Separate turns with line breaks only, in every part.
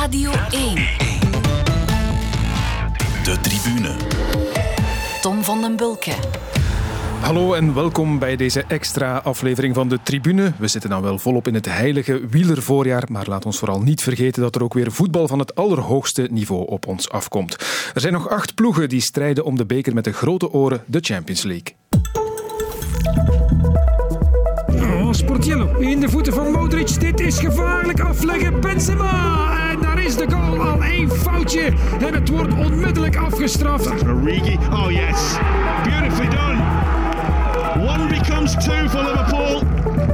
Radio 1.
De tribune.
Tom van den Bulke.
Hallo en welkom bij deze extra aflevering van de Tribune. We zitten dan wel volop in het heilige wielervoorjaar, maar laat ons vooral niet vergeten dat er ook weer voetbal van het allerhoogste niveau op ons afkomt. Er zijn nog acht ploegen die strijden om de beker met de grote oren, de Champions League.
Oh, Sportiello in de voeten van Modric. Dit is gevaarlijk afleggen. Benzema. Is de goal. Al één foutje. En het wordt onmiddellijk afgestraft.
Origi. Oh yes, beautifully done. One becomes two for Liverpool.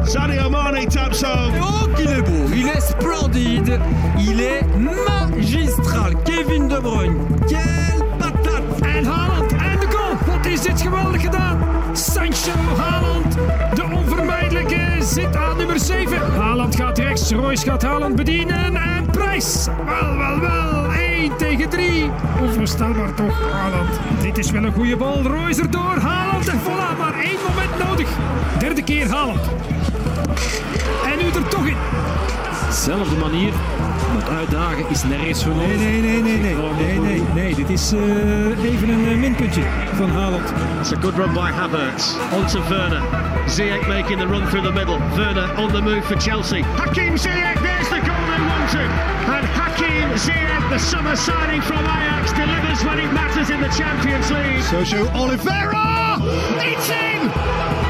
Sadio Mane taps home.
Oh, qu'il est beau, il est splendide, il est magistral. Kevin De Bruyne, quelle patate!
En Haaland. En de goal. Wat is dit geweldig gedaan. Sancho Haaland. De onvermijdelijke zit aan nummer 7. Haaland gaat rechts. Royce gaat Haaland bedienen. En Wel, wel, wel. 1 tegen 3. Onvoorstelbaar toch, Haaland. Dit is wel een goede bal. Royce erdoor. Haaland en voilà. Maar één moment nodig. Derde keer Haaland. En nu er toch in.
Zelfde manier, maar uitdagen is nergens voor
Nee, nee, nee, nee, nee. Nee, nee, nee. Dit is eh, even een eh, minpuntje van Haaland.
It's a good run by Havertz. On to Werner. Ziyech making the run through the middle. Werner on the move for Chelsea. Hakim Ziyech, there's the goal wanted. And Hakim Ziyech, the summer signing from Ajax, delivers when it matters in the Champions League. Sergio Oliveira! It's in!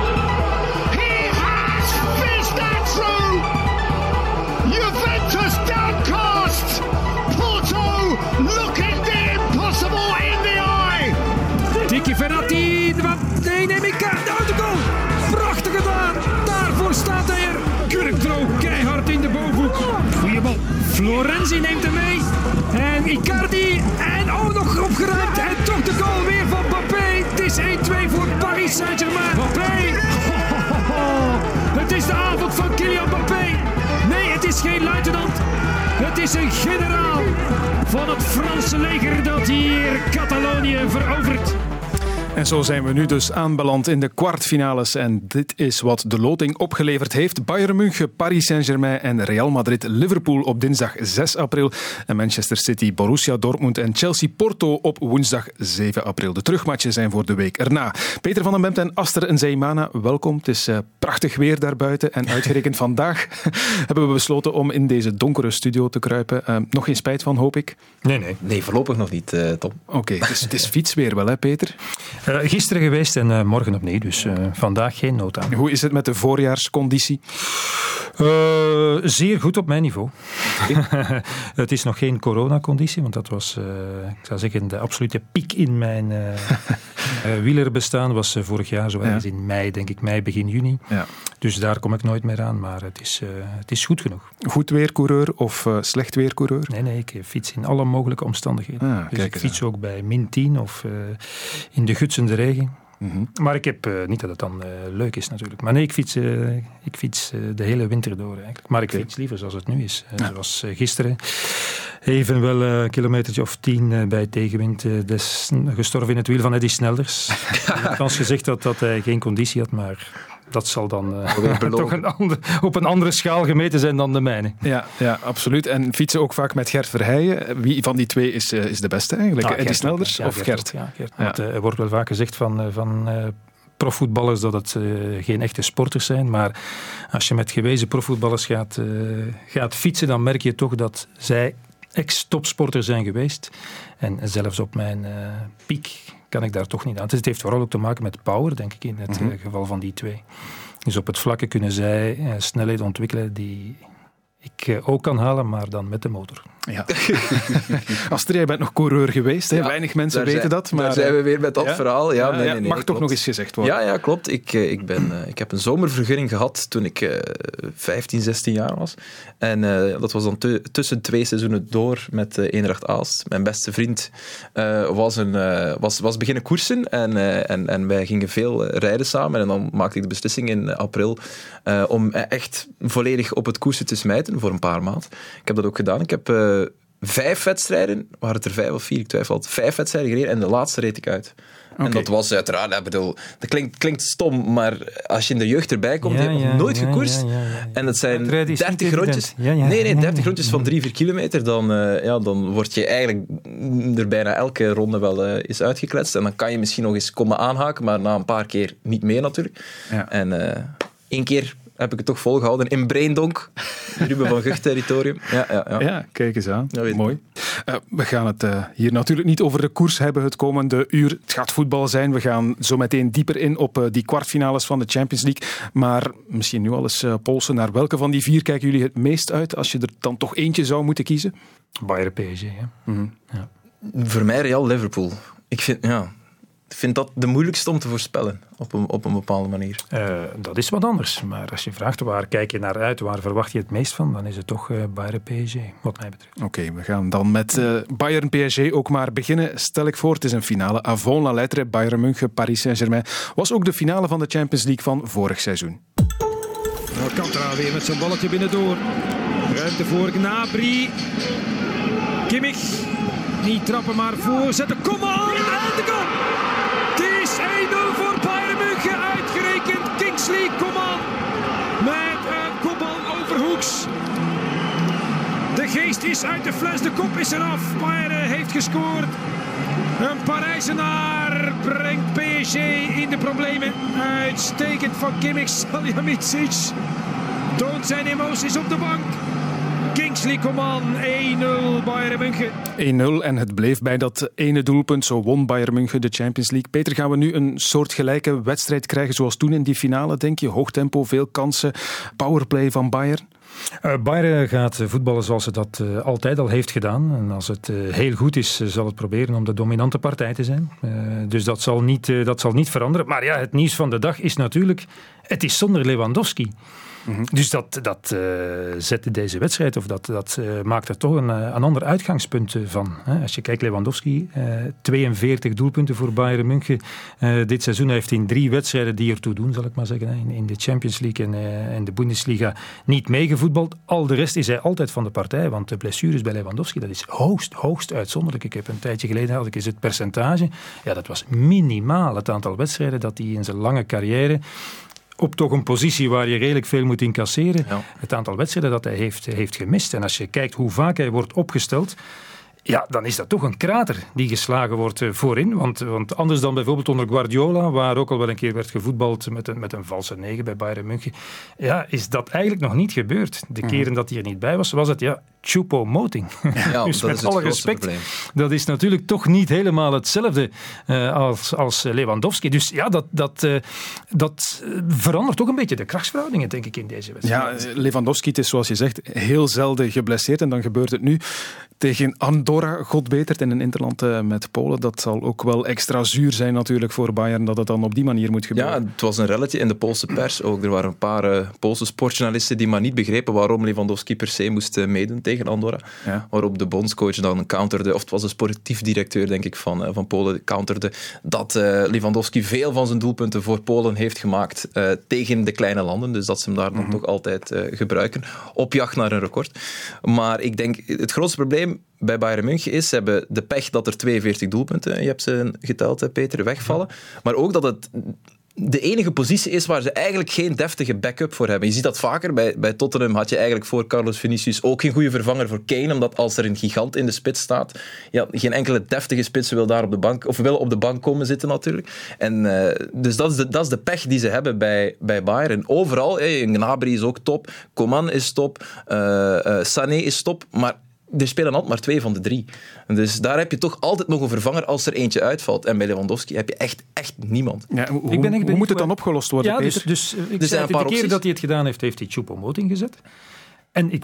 Florenzi neemt hem mee. En Icardi. En oh, nog opgeruimd. En toch de goal weer van Mbappé. Het is 1-2 voor Paris Saint-Germain. Mbappé. Het is de avond van Kylian Mbappé. Nee, het is geen luitenant. Het is een generaal van het Franse leger dat hier Catalonië verovert.
En zo zijn we nu dus aanbeland in de kwartfinales. En dit is wat de loting opgeleverd heeft. Bayern München, Paris Saint-Germain en Real Madrid-Liverpool op dinsdag 6 april. En Manchester City, Borussia Dortmund en Chelsea-Porto op woensdag 7 april. De terugmatchen zijn voor de week erna. Peter van den Bemt en Aster Nzeimana, welkom. Het is eh, prachtig weer daarbuiten. En uitgerekend vandaag hebben we besloten om in deze donkere studio te kruipen. Eh, nog geen spijt van, hoop ik?
Nee, nee. Nee, voorlopig nog niet, eh, Tom.
Oké, het, is, het is fietsweer wel, hè Peter?
Eh, gisteren geweest en eh, morgen opnieuw, dus eh, vandaag geen nood aan.
Hoe is het met de voorjaarsconditie?
Eh, zeer goed op mijn niveau. het is nog geen coronaconditie, want dat was, eh, ik zou zeggen, de absolute piek in mijn eh eh, wielerbestaan was vorig jaar, zo ergens in mei, denk ik, mei, begin juni.
Ja.
Dus daar kom ik nooit meer aan, maar het is, eh, het is goed genoeg.
Goed weercoureur of eh, slecht weercoureur?
Nee, nee, ik fiets in alle mogelijke omstandigheden.
Ah,
dus ik fiets ook bij min 10 of eh, in de gutsende regen.
Mhm.
Maar ik heb, eh, niet dat het dan eh, leuk is natuurlijk, maar nee, ik fiets, eh, ik fiets eh, de hele winter door eigenlijk. Maar ik fiets liever zoals het nu is. Eh, Zoals eh, gisteren, even wel eh, een kilometertje of tien eh, bij tegenwind, eh, des, gestorven in het wiel van Eddy Snelders. Ik ons gezegd dat, dat hij geen conditie had, maar dat zal dan eh, toch een ander, op een andere schaal gemeten zijn dan de mijne.
Ja, ja, absoluut. En fietsen ook vaak met Gert Verheijen. Wie van die twee is, eh, is de beste eigenlijk?
Ah,
Eddie Snelders
ja,
of Gert?
ook, ja, Gert.
Ja.
Want, eh, er wordt wel vaak gezegd van, eh, van eh, profvoetballers dat het eh, geen echte sporters zijn. Maar als je met gewezen profvoetballers gaat, eh, gaat fietsen, dan merk je toch dat zij ex-topsporters zijn geweest. En zelfs op mijn eh, piek kan ik daar toch niet aan. Dus het heeft vooral ook te maken met power, denk ik, in het
Mhm.
eh, geval van die twee. Dus op het vlakke kunnen zij eh, snelheden ontwikkelen die ik eh, ook kan halen, maar dan met de motor.
Ja. Astrid, jij bent nog coureur geweest. Hè?
Ja,
Weinig mensen weten
zijn-
dat. Maar,
daar zijn we weer met dat
ja?
verhaal. Ja,
Ja,
nee,
ja,
nee, nee,
mag toch
klopt.
nog eens gezegd worden.
Ja, ja klopt. Ik, eh, ik, ben, eh, ik heb een zomervergunning gehad toen ik eh 15, 16 jaar was. En eh, dat was dan tu- tussen twee seizoenen door met eh Eendracht Aalst. Mijn beste vriend eh, was, een, eh, was, was beginnen koersen en, eh, en, en wij gingen veel eh, rijden samen. En dan maakte ik de beslissing in april eh, om echt volledig op het koersen te smijten voor een paar maanden. Ik heb dat ook gedaan. Ik heb... eh, vijf wedstrijden, waren het er vijf of vier, ik twijfel altijd, vijf wedstrijden gereden en de laatste reed ik uit. En dat was uiteraard, ik bedoel, dat klinkt, klinkt stom, maar als je in de jeugd erbij komt,
Ja,
je hebt nog nooit
ja,
gekoerst.
ja.
En het zijn
Uitrijden is niet
30 rondjes. Nee, nee,
Ja,
30
ja.
rondjes van 3, 4 kilometer. Dan, eh, ja, dan word je eigenlijk er bijna elke ronde wel eh, is uitgekletst. En dan kan je misschien nog eens komen aanhaken, maar na een paar keer niet meer natuurlijk.
Ja.
En eh, één keer heb ik het toch volgehouden in Braindonk, Ruben van Gucht territorium. Ja, ja, ja.
Ja, kijk eens aan.
Ja.
Mooi. Eh, we gaan het eh, hier natuurlijk niet over de koers hebben het komende uur. Het gaat voetbal zijn. We gaan zo meteen dieper in op eh, die kwartfinales van de Champions League. Maar misschien nu al eens polsen. Naar welke van die vier kijken jullie het meest uit als je er dan toch eentje zou moeten kiezen?
Bayern PSG. Hè.
Voor mij Real Liverpool. Ik vind, ja, ik vind dat de moeilijkste om te voorspellen op een, op een bepaalde manier.
Eh, dat is wat anders. Maar als je vraagt waar kijk je naar uit, waar verwacht je het meest van, dan is het toch eh Bayern PSG, wat mij betreft.
Oké, we gaan dan met eh, Bayern PSG ook maar beginnen. Stel ik voor, het is een finale avant la lettre. Bayern München, Paris Saint-Germain. Was ook de finale van de Champions League van vorig seizoen.
Kantara weer met zijn balletje binnendoor. Ruimte voor Gnabry. Kimmich. Niet trappen, maar voorzetten. Kom aan! En de goal! De geest is uit de fles. De kop is eraf. Bayern heeft gescoord. Een Parijzenaar brengt PSG in de problemen. Uitstekend van Kimmich Salihamidzic. Toont zijn emoties op de bank. Kingsley Coman 1-0 Bayern München.
1-0 en het bleef bij dat ene doelpunt. Zo won Bayern München de Champions League. Peter, gaan we nu een soortgelijke wedstrijd krijgen zoals toen in die finale, denk je? Hoog tempo, veel kansen, powerplay van Bayern?
Eh, Bayern gaat voetballen zoals het dat eh, altijd al heeft gedaan. En als het eh, heel goed is, zal het proberen om de dominante partij te zijn. Dus dat zal, niet, dat zal niet veranderen. Maar ja, het nieuws van de dag is natuurlijk... Het is zonder Lewandowski. Dus dat, dat eh, zet deze wedstrijd, of dat, dat eh, maakt er toch een, eh, een ander uitgangspunt van. Hè. Als je kijkt, Lewandowski, eh, 42 doelpunten voor Bayern München. Dit seizoen heeft in drie wedstrijden die ertoe doen, zal ik maar zeggen. In, in de Champions League en, en de Bundesliga niet meegevoetbald. Al de rest is hij altijd van de partij, want de blessures bij Lewandowski, dat is hoogst, hoogst uitzonderlijk. Ik heb een tijdje geleden, had ik eens het percentage. Ja, dat was minimaal het aantal wedstrijden dat hij in zijn lange carrière op toch een positie waar je redelijk veel moet incasseren.
Ja.
Het aantal wedstrijden dat hij heeft, heeft gemist. En als je kijkt hoe vaak hij wordt opgesteld. Ja, dan is dat toch een krater die geslagen wordt eh, voorin. Want, want anders dan bijvoorbeeld onder Guardiola, waar ook al wel een keer werd gevoetbald met een, met een valse negen bij Bayern München. Ja, is dat eigenlijk nog niet gebeurd. De keren dat hij er niet bij was, was het ja, Choupo-Moting.
Ja,
dus
dat
met
is het
alle respect,
probleem.
dat is natuurlijk toch niet helemaal hetzelfde eh, als, als Lewandowski. Dus ja, dat, dat, eh, dat verandert toch een beetje de krachtsverhoudingen, denk ik, in deze wedstrijd.
Ja, Lewandowski, het is zoals je zegt heel zelden geblesseerd. En dan gebeurt het nu tegen Andorra, God betert, in een interland eh, met Polen. Dat zal ook wel extra zuur zijn natuurlijk voor Bayern, dat het dan op die manier moet
Ja,
gebeuren.
het was een relletje in de Poolse pers ook. Er waren een paar eh, Poolse sportjournalisten die maar niet begrepen waarom Lewandowski per se moest eh, meedoen tegen Andorra.
Ja.
Waarop de bondscoach dan counterde, of het was de sportief directeur denk ik van, van Polen, counterde dat Lewandowski veel van zijn doelpunten voor Polen heeft gemaakt tegen de kleine landen. Dus dat ze hem daar dan toch altijd gebruiken. Op jacht naar een record. Maar ik denk, het grootste probleem bij Bayern München is, ze hebben de pech dat er 42 doelpunten, je hebt ze geteld, Peter, wegvallen. Maar ook dat het de enige positie is waar ze eigenlijk geen deftige backup voor hebben. Je ziet dat vaker. Bij, bij Tottenham had je eigenlijk voor Carlos Vinicius ook geen goede vervanger voor Kane, omdat als er een gigant in de spits staat, ja, geen enkele deftige spits wil daar op de bank, of wil op de bank komen zitten natuurlijk. En, eh, dus dat is, de, dat is de pech die ze hebben bij, bij Bayern. Overal, hey, Gnabry is ook top, Coman is top, eh, Sané is top, maar er spelen altijd maar twee van de drie. Dus daar heb je toch altijd nog een vervanger als er eentje uitvalt. En bij Lewandowski heb je echt, echt niemand.
Ja, hoe,
ben echt
hoe
benieuwd
moet het dan opgelost worden,
Ja, dus, dus ik
zijn
zei
een paar
de keer dat hij het gedaan heeft, heeft hij Choupo-Moting gezet. En ik,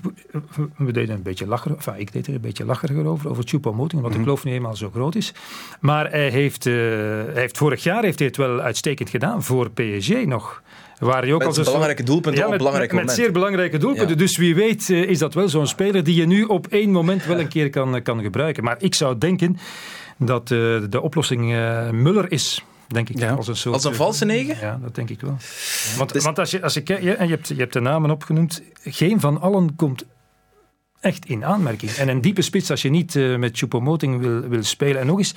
we deden een beetje lacher, enfin, ik deed er een beetje lacheriger over, over Choupo-Moting, omdat
Mhm.
de kloof niet eenmaal zo groot is. Maar hij heeft, eh, hij heeft vorig jaar heeft hij het wel uitstekend gedaan, voor PSG nog. Waar hij ook
Met
als een
belangrijke doelpunten op
met,
belangrijke
met, met zeer belangrijke doelpunten.
Ja.
Dus wie weet eh, is dat wel zo'n speler die je nu op één moment wel een keer kan, eh, kan gebruiken. Maar ik zou denken dat eh, de oplossing eh, Muller is. Denk ik,
Ja.
als een soort...
Als een valse negen?
Ja, dat denk ik wel. Want,
Dus-
want als je, als je kijkt, ja, en je hebt, je hebt de namen opgenoemd, geen van allen komt echt in aanmerking. En een diepe spits, als je niet uh, met Choupo-Moting wil, wil spelen. En nog eens,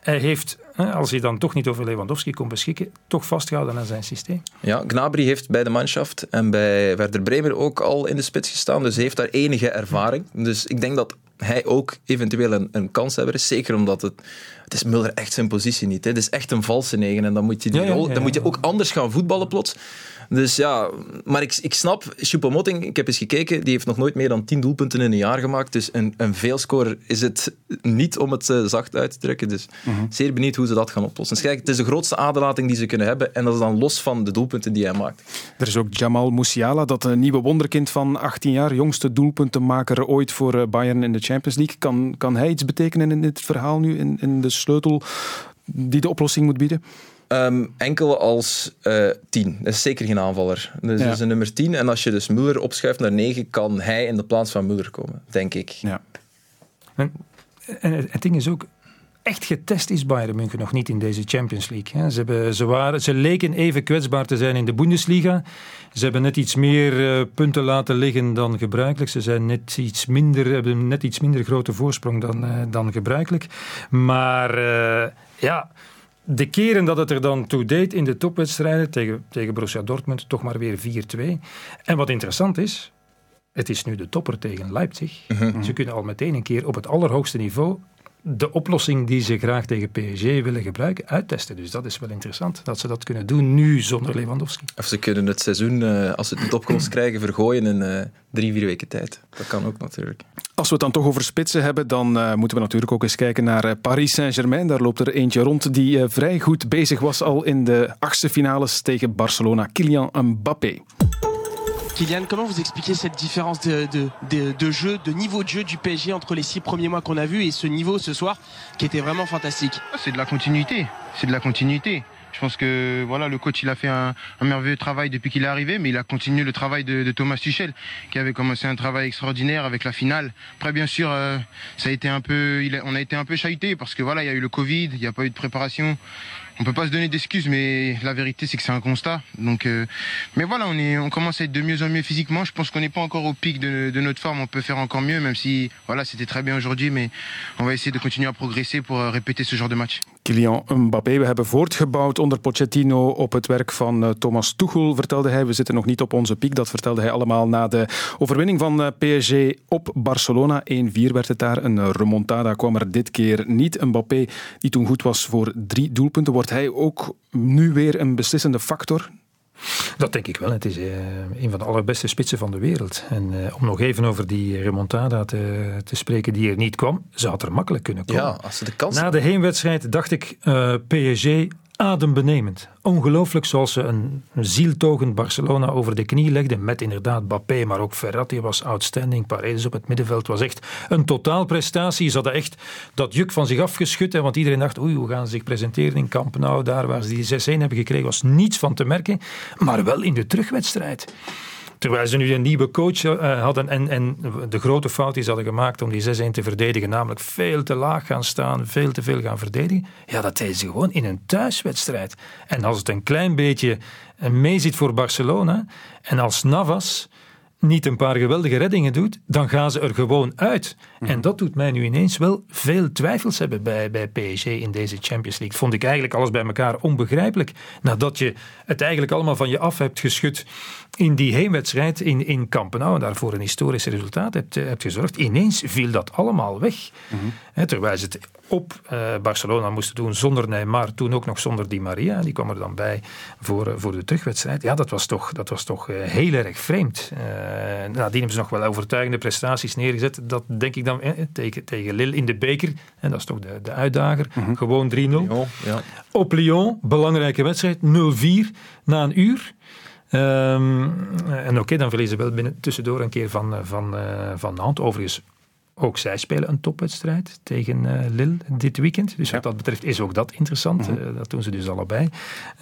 hij heeft, als hij dan toch niet over Lewandowski kon beschikken, toch vastgehouden aan zijn systeem.
Ja, Gnabry heeft bij de Mannschaft en bij Werder Bremer ook al in de spits gestaan, dus hij heeft daar enige ervaring. Dus ik denk dat hij ook eventueel een, een kanshebber is. Zeker omdat het, het is Mulder echt zijn positie niet. Hè. Het is echt een valse negen en dan moet je, die rol, dan moet je ook anders gaan voetballen plots. Dus ja, maar ik, ik snap, Choupo-Moting, ik heb eens gekeken, die heeft nog nooit meer dan 10 doelpunten in een jaar gemaakt. Dus een, een veelscorer is het niet om het uh, zacht uit te drukken. Dus
Mhm.
zeer benieuwd hoe ze dat gaan oplossen. Dus kijk, het is de grootste aderlating die ze kunnen hebben. En dat is dan los van de doelpunten die hij maakt.
Er is ook Jamal Musiala, dat nieuwe wonderkind van 18 jaar, jongste doelpuntenmaker ooit voor eh, Bayern in de Champions League. Kan, kan hij iets betekenen in dit verhaal nu, in, in de sleutel die de oplossing moet bieden?
Um, enkel als uh, tien. Dat is zeker geen aanvaller. Dus
Ja.
dat is een nummer 10. En als je dus Muller opschuift naar 9, kan hij in de plaats van Muller komen, denk ik.
Ja.
En, en het, ding is ook, echt getest is Bayern München nog niet in deze Champions League. hè. Ze, hebben, ze, waren, ze leken even kwetsbaar te zijn in de Bundesliga. Ze hebben net iets meer eh, punten laten liggen dan gebruikelijk. Ze zijn net iets minder, hebben net iets minder grote voorsprong dan, eh, dan gebruikelijk. Maar eh, ja, de keren dat het er dan toe deed in de topwedstrijden tegen, tegen Borussia Dortmund, toch maar weer 4-2. En wat interessant is, het is nu de topper tegen Leipzig. Ze kunnen al meteen een keer op het allerhoogste niveau de oplossing die ze graag tegen PSG willen gebruiken uittesten. Dus dat is wel interessant dat ze dat kunnen doen nu zonder Lewandowski.
Of ze kunnen het seizoen, uh, als ze het opkomst krijgen, vergooien in uh, drie, vier weken tijd. Dat kan ook natuurlijk.
Als we het dan toch over spitsen hebben, dan uh, moeten we natuurlijk ook eens kijken naar uh, Paris Saint-Germain. Daar loopt er eentje rond die uh, vrij goed bezig was al in de achtste finales tegen Barcelona. Kylian Mbappé.
Kylian, comment vous expliquez cette différence de, jeu, de niveau de jeu du PSG entre les six premiers mois qu'on a vus et ce niveau ce soir qui était vraiment fantastique?
C'est de la continuité. C'est de la continuité. Je pense que voilà, le coach il a fait un, merveilleux travail depuis qu'il est arrivé, mais il a continué le travail de, Thomas Tuchel, qui avait commencé un travail extraordinaire avec la finale. Après, bien sûr, euh, ça a été un peu, on a été un peu chahuté parce que voilà, il y a eu le Covid, il n'y a pas eu de préparation. On peut pas se donner d'excuses, mais la vérité c'est que c'est un constat. Donc, euh, mais voilà, on est, on commence à être de mieux en mieux physiquement. Je pense qu'on n'est pas encore au pic de, notre forme. On peut faire encore mieux, même si voilà, c'était très bien aujourd'hui, mais on va essayer de continuer à progresser pour euh, répéter ce genre de match.
Kylian Mbappé, we hebben voortgebouwd onder Pochettino op het werk van uh, Thomas Tuchel, vertelde hij. We zitten nog niet op onze piek, dat vertelde hij allemaal na de overwinning van uh, PSG op Barcelona. 1-4 werd het daar, een remontada kwam er dit keer niet. Mbappé, die toen goed was voor drie doelpunten, wordt hij ook nu weer een beslissende factor?
Dat denk ik wel. Het is uh, een van de allerbeste spitsen van de wereld. En uh, om nog even over die remontada te, te, spreken die er niet kwam, ze had er makkelijk kunnen komen.
Ja, als ze de kans
Na de heenwedstrijd dacht ik, uh, PSG adembenemend. Ongelooflijk zoals ze een, zieltogend Barcelona over de knie legden. Met inderdaad Bappé, maar ook Ferrati was outstanding. Paredes op het middenveld was echt een totaalprestatie. Ze hadden echt dat juk van zich afgeschud. Hè, want iedereen dacht, oei, hoe gaan ze zich presenteren in Camp Nou? Daar waar ze die 6-1 hebben gekregen was niets van te merken. Maar wel in de terugwedstrijd. Terwijl ze nu een nieuwe coach uh, hadden en, en de grote fout die ze hadden gemaakt om die 6-1 te verdedigen, namelijk veel te laag gaan staan, veel te veel gaan verdedigen. Ja, dat deden ze gewoon in een thuiswedstrijd. En als het een klein beetje meezit voor Barcelona en als Navas niet een paar geweldige reddingen doet, dan gaan ze er gewoon uit. Mm. En dat doet mij nu ineens wel veel twijfels hebben bij, bij PSG in deze Champions League. Vond ik eigenlijk alles bij elkaar onbegrijpelijk. Nadat je het eigenlijk allemaal van je af hebt geschud in die heenwedstrijd in, in Campenau en daarvoor een historisch resultaat hebt, hebt gezorgd. Ineens viel dat allemaal weg. He, terwijl ze het op uh, Barcelona moesten doen zonder Neymar, toen ook nog zonder Di Maria. Die kwam er dan bij voor, uh, voor de terugwedstrijd. Ja, dat was toch, dat was toch uh, heel erg vreemd. nadien hebben ze nog wel overtuigende prestaties neergezet. Dat denk ik dan tegen, tegen Lille in de beker. En dat is toch de, de uitdager. Mm-hmm. Gewoon 3-0.
Lyon, ja.
Op Lyon, belangrijke wedstrijd, 0-4 na een uur. Um, en oké, okay, dan verliezen ze wel binnen, tussendoor een keer van, van, van Nantes. Overigens, ook zij spelen een topwedstrijd tegen uh, Lille dit weekend. Dus ja. wat dat betreft is ook dat interessant. Mm-hmm. Uh, dat doen ze dus allebei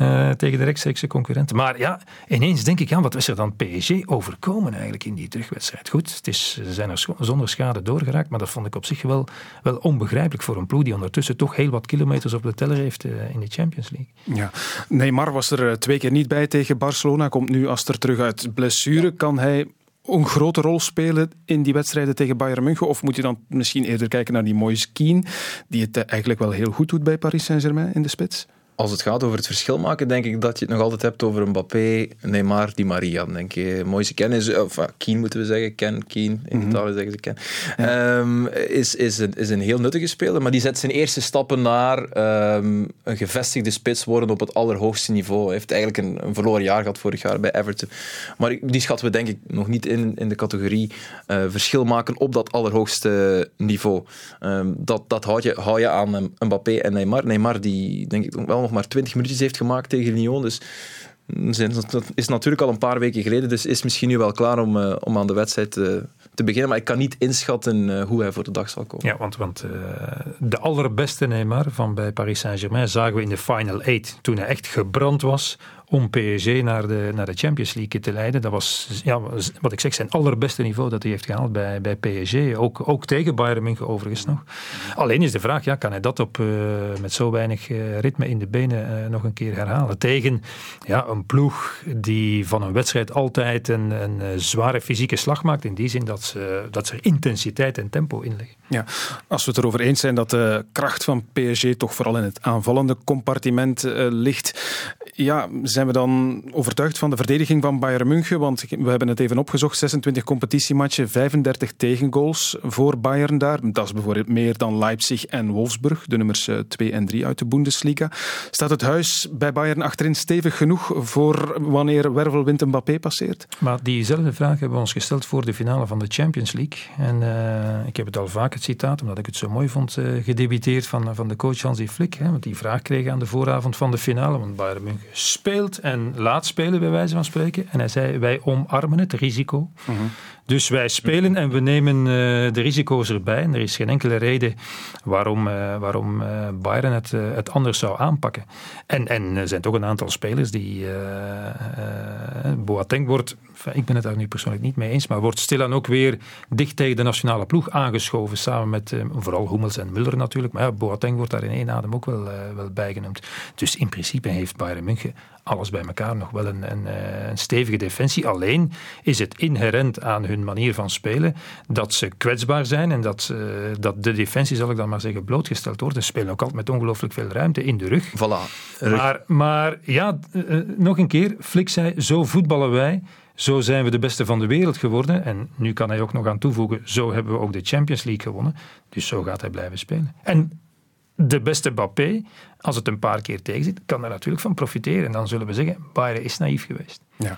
uh, tegen de rechtstreekse concurrenten. Maar ja, ineens denk ik, ja, wat is er dan PSG overkomen eigenlijk in die terugwedstrijd? Goed, het is, ze zijn er zonder schade doorgeraakt, maar dat vond ik op zich wel, wel onbegrijpelijk voor een ploeg die ondertussen toch heel wat kilometers op de teller heeft in de Champions League.
Ja, Neymar was er twee keer niet bij tegen Barcelona, komt nu als er terug uit blessure. Kan hij een grote rol spelen in die wedstrijden tegen Bayern München? Of moet je dan misschien eerder kijken naar die Moise Keane, die het eigenlijk wel heel goed doet bij Paris Saint-Germain in de spits?
Als het gaat over het verschil maken, denk ik dat je het nog altijd hebt over Mbappé, Neymar, Di Maria. Denk je. Mooiste Ken is, of Keen moeten we zeggen, Ken, Keen, in
Mhm.
Italië zeggen ze Ken, Ehm, is, is, een, is een heel nuttige speler, maar die zet zijn eerste stappen naar ehm, een gevestigde spits worden op het allerhoogste niveau. Hij heeft eigenlijk een, een verloren jaar gehad vorig jaar bij Everton. Maar die schatten we denk ik nog niet in, in de categorie eh, verschil maken op dat allerhoogste niveau. Ehm, dat dat hou, je, hou je aan Mbappé en Neymar. Neymar die denk ik wel nog maar 20 minuutjes heeft gemaakt tegen Lyon, dus zijn- dat is natuurlijk al een paar weken geleden, dus is misschien nu wel klaar om, eh, om aan de wedstrijd eh, te beginnen. Maar ik kan niet inschatten eh, hoe hij voor de dag zal komen.
Ja, want, want de allerbeste Neymar van bij Paris Saint-Germain zagen we in de Final Eight. Toen hij echt gebrand was om PSG naar de, naar de Champions League te leiden. Dat was, ja, wat ik zeg, zijn allerbeste niveau dat hij heeft gehaald bij, bij PSG. Ook, ook tegen Bayern München overigens nog. Alleen is de vraag, ja, kan hij dat op, eh, met zo weinig eh, ritme in de benen eh, nog een keer herhalen? Tegen ja, een ploeg die van een wedstrijd altijd een, een zware fysieke slag maakt. In die zin dat ze, dat ze intensiteit en tempo in leggen.
Ja, als we het erover eens zijn dat de kracht van PSG toch vooral in het aanvallende compartiment eh, ligt, ja, zijn we dan overtuigd van de verdediging van Bayern München? Want we hebben het even opgezocht, 26 competitiematchen, 35 tegengoals voor Bayern daar. Dat is bijvoorbeeld meer dan Leipzig en Wolfsburg, de nummers 2 en 3 uit de Bundesliga. Staat het huis bij Bayern achterin stevig genoeg voor wanneer wervelwind Mbappé passeert?
Maar diezelfde vraag hebben we ons gesteld voor de finale van de Champions League. En uh, ik heb het al vaak het citaat, omdat ik het zo mooi vond, uh, gedebiteerd van, van de coach Hansi Flick. Hè, want die vraag kreeg aan de vooravond van de finale. Want Bayern München speelt en laat spelen, bij wijze van spreken. En hij zei, wij omarmen het risico.
Mhm.
Dus wij spelen en we nemen uh, de risico's erbij. En er is geen enkele reden waarom, uh, waarom uh, Bayern het, het anders zou aanpakken. En, en er zijn toch een aantal spelers die... Boateng wordt, ik ben het daar nu persoonlijk niet mee eens, maar wordt stilaan ook weer dicht tegen de nationale ploeg aangeschoven. Samen met vooral Hummels en Müller natuurlijk. Maar ja, Boateng wordt daar in één adem ook wel, wel bijgenoemd. Dus in principe heeft Bayern München alles bij elkaar nog wel een, een, een, stevige defensie. Alleen is het inherent aan hun manier van spelen dat ze kwetsbaar zijn en dat, uh, dat de defensie, zal ik dan maar zeggen, blootgesteld wordt. Ze spelen ook altijd met ongelooflijk veel ruimte in de rug.
Voilà.
Rug. Maar, maar ja, uh, nog een keer, Flick zei, zo voetballen wij. Zo zijn we de beste van de wereld geworden. En nu kan hij ook nog aan toevoegen, zo hebben we ook de Champions League gewonnen. Dus zo gaat hij blijven spelen. En de beste Mbappé, als het een paar keer tegen zit, kan er natuurlijk van profiteren. En dan zullen we zeggen, Bayern is naïef geweest.
Ja.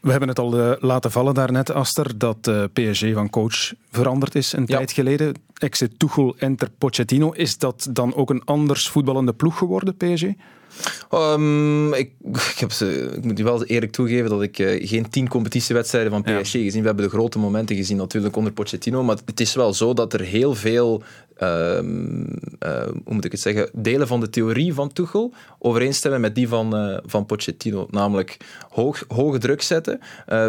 We hebben het al uh, laten vallen daarnet, Aster, dat uh, PSG van coach veranderd is een ja. tijd geleden. Exit Tuchel, enter Pochettino. Is dat dan ook een anders voetballende ploeg geworden, PSG?
Um, ik, ik, heb ze, ik moet je wel eerlijk toegeven dat ik uh, geen tien competitiewedstrijden van PSG ja. gezien. We hebben de grote momenten gezien natuurlijk onder Pochettino, maar het is wel zo dat er heel veel um, uh, hoe moet ik het zeggen, delen van de theorie van Tuchel overeenstemmen met die van, uh, van Pochettino. Namelijk hoog, hoge druk zetten.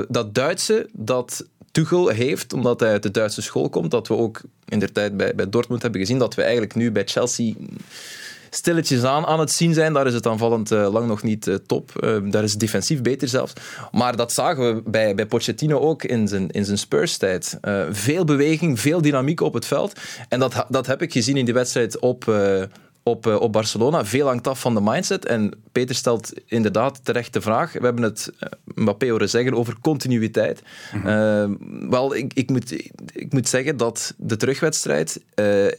Dat Duitse, dat Tuchel heeft, omdat hij uit de Duitse school komt, dat we ook in de tijd bij, bij Dortmund hebben gezien, dat we eigenlijk nu bij Chelsea stilletjes aan aan het zien zijn. Daar is het aanvallend uh, lang nog niet uh, top. Uh, daar is het defensief beter zelfs. Maar dat zagen we bij, bij Pochettino ook in zijn, in zijn Spurs-tijd. veel beweging, veel dynamiek op het veld. En dat, dat heb ik gezien in die wedstrijd op... Op, op Barcelona, veel hangt af van de mindset. En Peter stelt inderdaad terecht de vraag. We hebben het Mbappé horen zeggen over continuïteit. Mm -hmm. wel, ik, ik, moet, ik moet zeggen dat de terugwedstrijd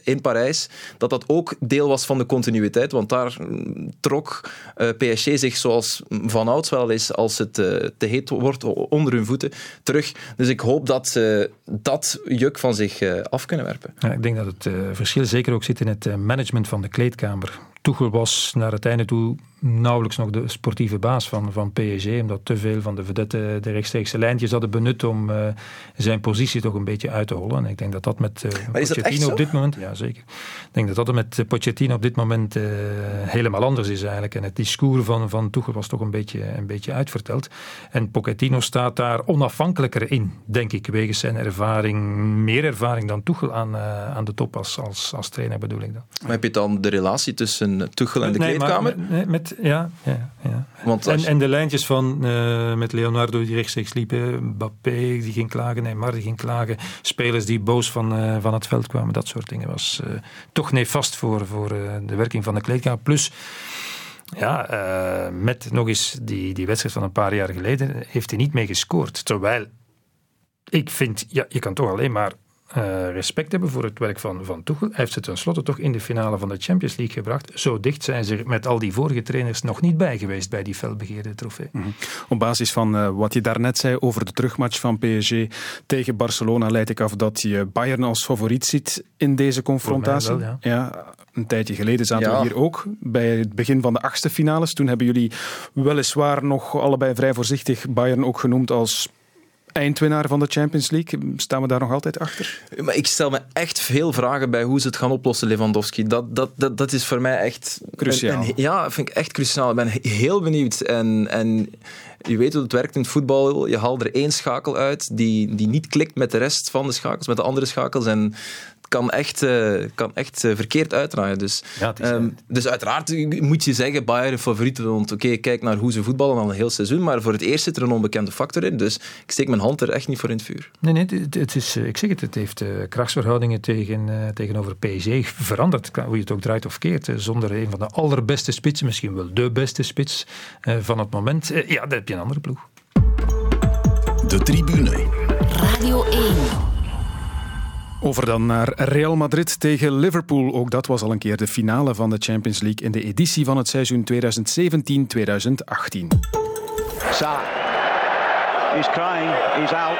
in Parijs, dat dat ook deel was van de continuïteit. Want daar trok PSG zich zoals vanouds wel is, als het te heet wordt onder hun voeten, terug. Dus ik hoop dat ze dat juk van zich af kunnen werpen.
Ja, ik denk dat het verschil zeker ook zit in het management van de kleedkamer. Tuchel was naar het einde toe nauwelijks nog de sportieve baas van, van PSG, omdat te veel van de vedetten de rechtstreekse lijntjes hadden benut om uh, zijn positie toch een beetje uit te hollen. En ik denk dat dat met uh, Pochettino op dit moment, ja zeker, ik denk dat dat met Pochettino op dit moment uh, helemaal anders is eigenlijk. En het discours van, van Tuchel was toch een beetje, een beetje uitverteld. En Pochettino staat daar onafhankelijker in, denk ik, wegens zijn ervaring, meer ervaring dan Tuchel aan, aan de top als, als, als trainer bedoel ik dan.
Maar heb je dan de relatie tussen Tuchel en de
nee,
kleedkamer?
Maar met, met, ja, ja, ja.
Want
En, en de lijntjes van eh, met Leonardo die rechtstreeks liepen, Mbappé die ging klagen, Neymar die ging klagen, spelers die boos van, eh, van het veld kwamen, dat soort dingen was eh, toch nefast voor, voor de werking van de kleedkamer. Plus, ja, met nog eens die, die wedstrijd van een paar jaar geleden heeft hij niet mee gescoord. Terwijl ik vind, ja, je kan toch alleen maar eh, respect hebben voor het werk van, van Tuchel. Hij heeft ze tenslotte toch in de finale van de Champions League gebracht. Zo dicht zijn ze er met al die vorige trainers nog niet bij geweest bij die felbegeerde trofee.
Op basis van eh, wat je daarnet zei over de terugmatch van PSG tegen Barcelona, leid ik af dat je Bayern als favoriet ziet in deze confrontatie.
Voor mij wel,
een tijdje geleden zaten
Ja.
we hier ook bij het begin van de achtste finales. Toen hebben jullie weliswaar nog allebei vrij voorzichtig Bayern ook genoemd als eindwinnaar van de Champions League. Staan we daar nog altijd achter?
Maar ik stel me echt veel vragen bij hoe ze het gaan oplossen, Lewandowski. Dat, dat, dat, dat is voor mij echt...
Cruciaal.
een- een- ja, vind ik echt cruciaal. Ik ben he- heel benieuwd. En, en je weet hoe het werkt in het voetbal. Je haalt er één schakel uit die, die niet klikt met de rest van de schakels, met de andere schakels. En kan echt, eh, kan echt eh, verkeerd uitdraaien. Dus,
Ja,
ehm, dus uiteraard moet je zeggen, Bayern favoriet. Want oké, kijk naar hoe ze voetballen al een heel seizoen. Maar voor het eerst zit er een onbekende factor in. Dus ik steek mijn hand er echt niet voor in het vuur.
Nee, nee, het, het is, eh, ik zeg het, het heeft eh, krachtsverhoudingen tegen, eh, tegenover PSG veranderd. Hoe je het ook draait of keert. Zonder een van de allerbeste spitsen, misschien wel de beste spits eh, van het moment. Ja, dan heb je een andere ploeg.
De tribune.
Radio 1.
Over dan naar Real Madrid tegen Liverpool. Ook dat was al een keer de finale van de Champions League in de editie van het seizoen 2017-2018.
Sa. He's crying. He's out.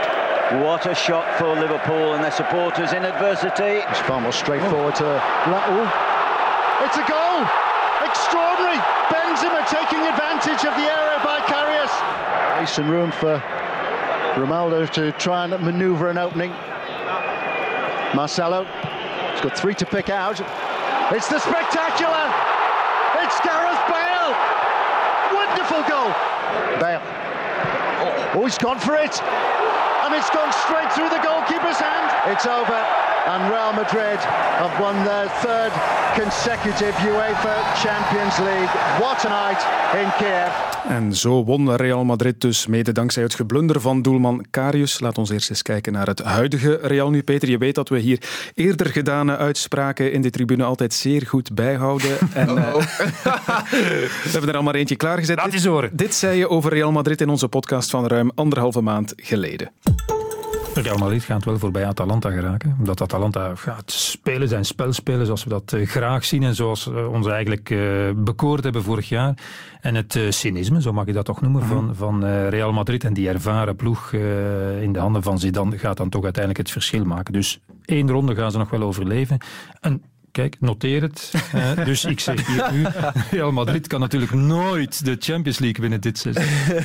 What a shot for Liverpool and their supporters in adversity. It's far more straightforward to Raul. It's a goal. Extraordinary. Benzema taking advantage of the error by. Space and room for Ronaldo to try and maneuver an opening. Marcelo. He's got three to pick out. It's the spectacular. It's Gareth Bale. Wonderful goal. Bale. Oh, he's gone for it. And it's gone straight through the goalkeeper's hand. It's over. And Real Madrid have won their third consecutive UEFA Champions League. What a night in Kiev.
En zo won Real Madrid dus mede dankzij het geblunder van doelman Karius. Laat ons eerst eens kijken naar het huidige Real nu. Peter, je weet dat we hier eerder gedane uitspraken in de tribune altijd zeer goed bijhouden. En, eh, we hebben er al maar eentje klaargezet.
Laat
Dit-
eens horen.
Dit zei je over Real Madrid in onze podcast van ruim anderhalve maand geleden.
Real Madrid gaat wel voorbij Atalanta geraken. Omdat Atalanta gaat spelen, zijn spel spelen zoals we dat eh, graag zien. En zoals we ons eigenlijk eh, bekoord hebben vorig jaar. En het eh, cynisme, zo mag je dat toch noemen, van, van eh, Real Madrid. En die ervaren ploeg eh, in de handen van Zidane gaat dan toch uiteindelijk het verschil maken. Dus één ronde gaan ze nog wel overleven. En Kijk, noteer het. Eh, dus ik zeg hier nu, Real Madrid kan natuurlijk nooit de Champions League winnen dit seizoen.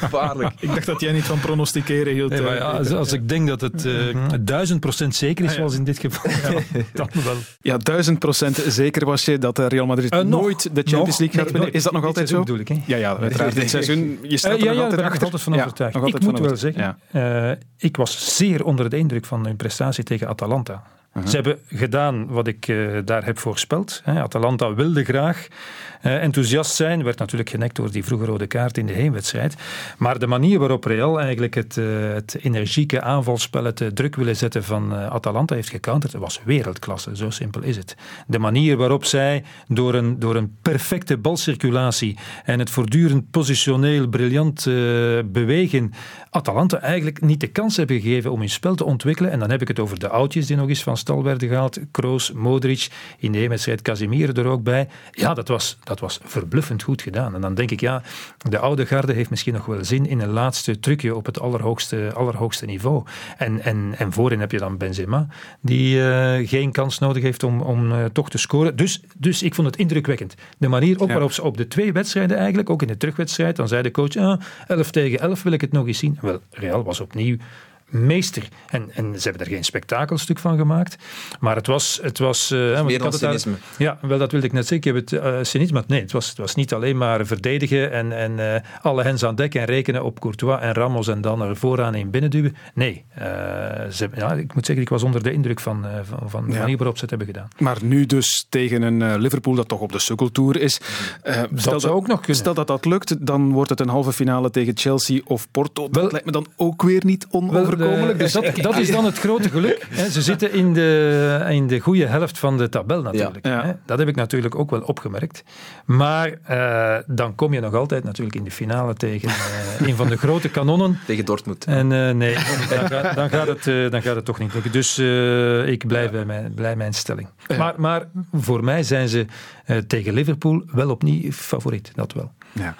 Gevaarlijk.
Ik dacht dat jij niet van pronosticeren hield.
Nee, maar ja, als, als ik denk dat het eh, duizend procent zeker is, zoals in dit geval, ja, dan wel.
Ja, duizend procent zeker was je dat eh, Real Madrid
Eh, nog.
nooit de Champions
Nog.
League gaat winnen. Is dat nog
Dit
altijd zo?
bedoel ik, hè?
Ja, ja, uiteraard. Dit seizoen, je staat
Eh,
er nog
ja,
altijd
ben ik altijd van overtuigd. ik moet wel zeggen, eh, ik was zeer onder de indruk van hun prestatie tegen Atalanta.
Mhm.
Ze hebben gedaan wat ik eh, daar heb voorspeld. Hè. Atalanta wilde graag eh, enthousiast zijn. Werd natuurlijk genekt door die vroege rode kaart in de heenwedstrijd. Maar de manier waarop Real eigenlijk het, eh, het energieke aanvalspel, het druk willen zetten van Atalanta heeft gecounterd, was wereldklasse. Zo simpel is het. De manier waarop zij door een, door een perfecte balcirculatie en het voortdurend positioneel briljant bewegen Atalanta eigenlijk niet de kans hebben gegeven om hun spel te ontwikkelen. En dan heb ik het over de oudjes die nog eens van stal werden gehaald. Kroos, Modric, in de wedstrijd Casemiro er ook bij. Ja, dat was, dat was verbluffend goed gedaan. En dan denk ik, ja, de oude garde heeft misschien nog wel zin in een laatste trucje op het allerhoogste, allerhoogste niveau. En, en, en voorin heb je dan Benzema, die eh, geen kans nodig heeft om, om eh, toch te scoren. Dus, dus ik vond het indrukwekkend. De manier ook
Ja.
waarop ze op de twee wedstrijden eigenlijk, ook in de terugwedstrijd, dan zei de coach, ah, 11 tegen 11 wil ik het nog eens zien. Wel, Real was opnieuw meester. En, en ze hebben er geen spektakelstuk van gemaakt. Maar het was... Het was uh, want
meer dan cynisme.
ja, wel dat wilde ik net zeggen. Ik heb het uh, cynisme. Nee, het was, het was niet alleen maar verdedigen en, en uh, alle hens aan dek en rekenen op Courtois en Ramos en dan er vooraan in binnenduwen. Nee, ze, ja, ik moet zeggen, ik was onder de indruk van, van, van de ja. manier waarop ze het hebben gedaan.
Maar nu dus tegen een Liverpool dat toch op de sukkeltour is.
stel dat zou ook nog kunnen.
Stel dat dat lukt, dan wordt het een halve finale tegen Chelsea of Porto. Dat wel, lijkt me dan ook weer niet onoverkomelijk.
Dus dat, dat, is dan het grote geluk. Ze zitten in de, in de goede helft van de tabel natuurlijk. Ja. Dat heb ik natuurlijk ook wel opgemerkt. Maar uh, dan kom je nog altijd natuurlijk in de finale tegen uh, een van de grote kanonnen.
Tegen Dortmund.
En uh, nee, dan, ga, dan, gaat het, dan gaat het toch niet lukken. Dus ik blijf bij mijn, bij mijn stelling. Maar, maar voor mij zijn ze tegen Liverpool wel opnieuw favoriet. Dat wel.
Ja.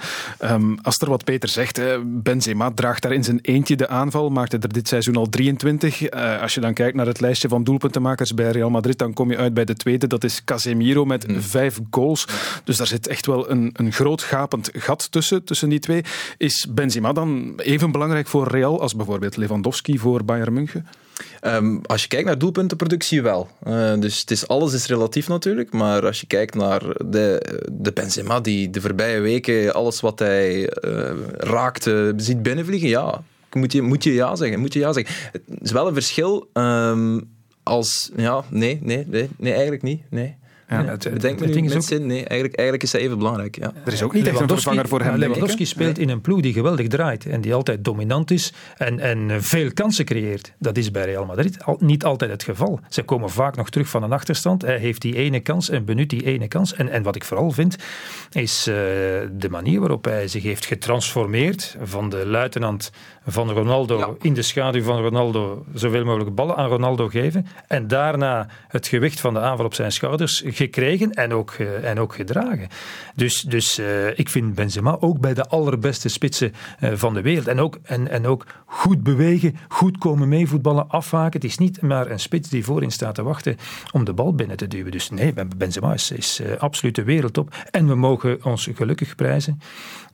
Um, als er wat Peter zegt, Benzema draagt daar in zijn eentje de aanval, maakte er dit seizoen al 23. Uh, als je dan kijkt naar het lijstje van doelpuntenmakers bij Real Madrid, dan kom je uit bij de tweede, dat is Casemiro met mm. vijf goals. Dus daar zit echt wel een, een groot gapend gat tussen, tussen die twee. Is Benzema dan even belangrijk voor Real als bijvoorbeeld Lewandowski voor Bayern München?
Um, als je kijkt naar doelpuntenproductie wel. Uh, dus het is, alles is relatief natuurlijk. Maar als je kijkt naar de, de Benzema die de voorbije weken alles wat hij uh, raakte ziet binnenvliegen, ja, moet je, moet je ja zeggen. Moet je ja zeggen. Het is wel een verschil um, als... Ja, nee, nee, nee, nee, eigenlijk niet. Nee. Ja, het, bedenk me nu met zin. Nee, eigenlijk, eigenlijk is hij even belangrijk. Ja.
Er is ook niet echt een vervanger voor hem.
Lewandowski speelt in een ploeg die geweldig draait en die altijd dominant is en, en veel kansen creëert. Dat is bij Real Madrid al, niet altijd het geval. Ze komen vaak nog terug van een achterstand. Hij heeft die ene kans en benut die ene kans. En, en wat ik vooral vind, is uh, de manier waarop hij zich heeft getransformeerd van de luitenant van Ronaldo ja. in de schaduw van Ronaldo zoveel mogelijk ballen aan Ronaldo geven en daarna het gewicht van de aanval op zijn schouders gekregen en ook, uh, en ook gedragen. Dus, dus uh, ik vind Benzema ook bij de allerbeste spitsen uh, van de wereld. En ook, en, en ook goed bewegen, goed komen meevoetballen, afhaken. Het is niet maar een spits die voorin staat te wachten om de bal binnen te duwen. Dus nee, Benzema is, is absoluut de wereldtop. En we mogen ons gelukkig prijzen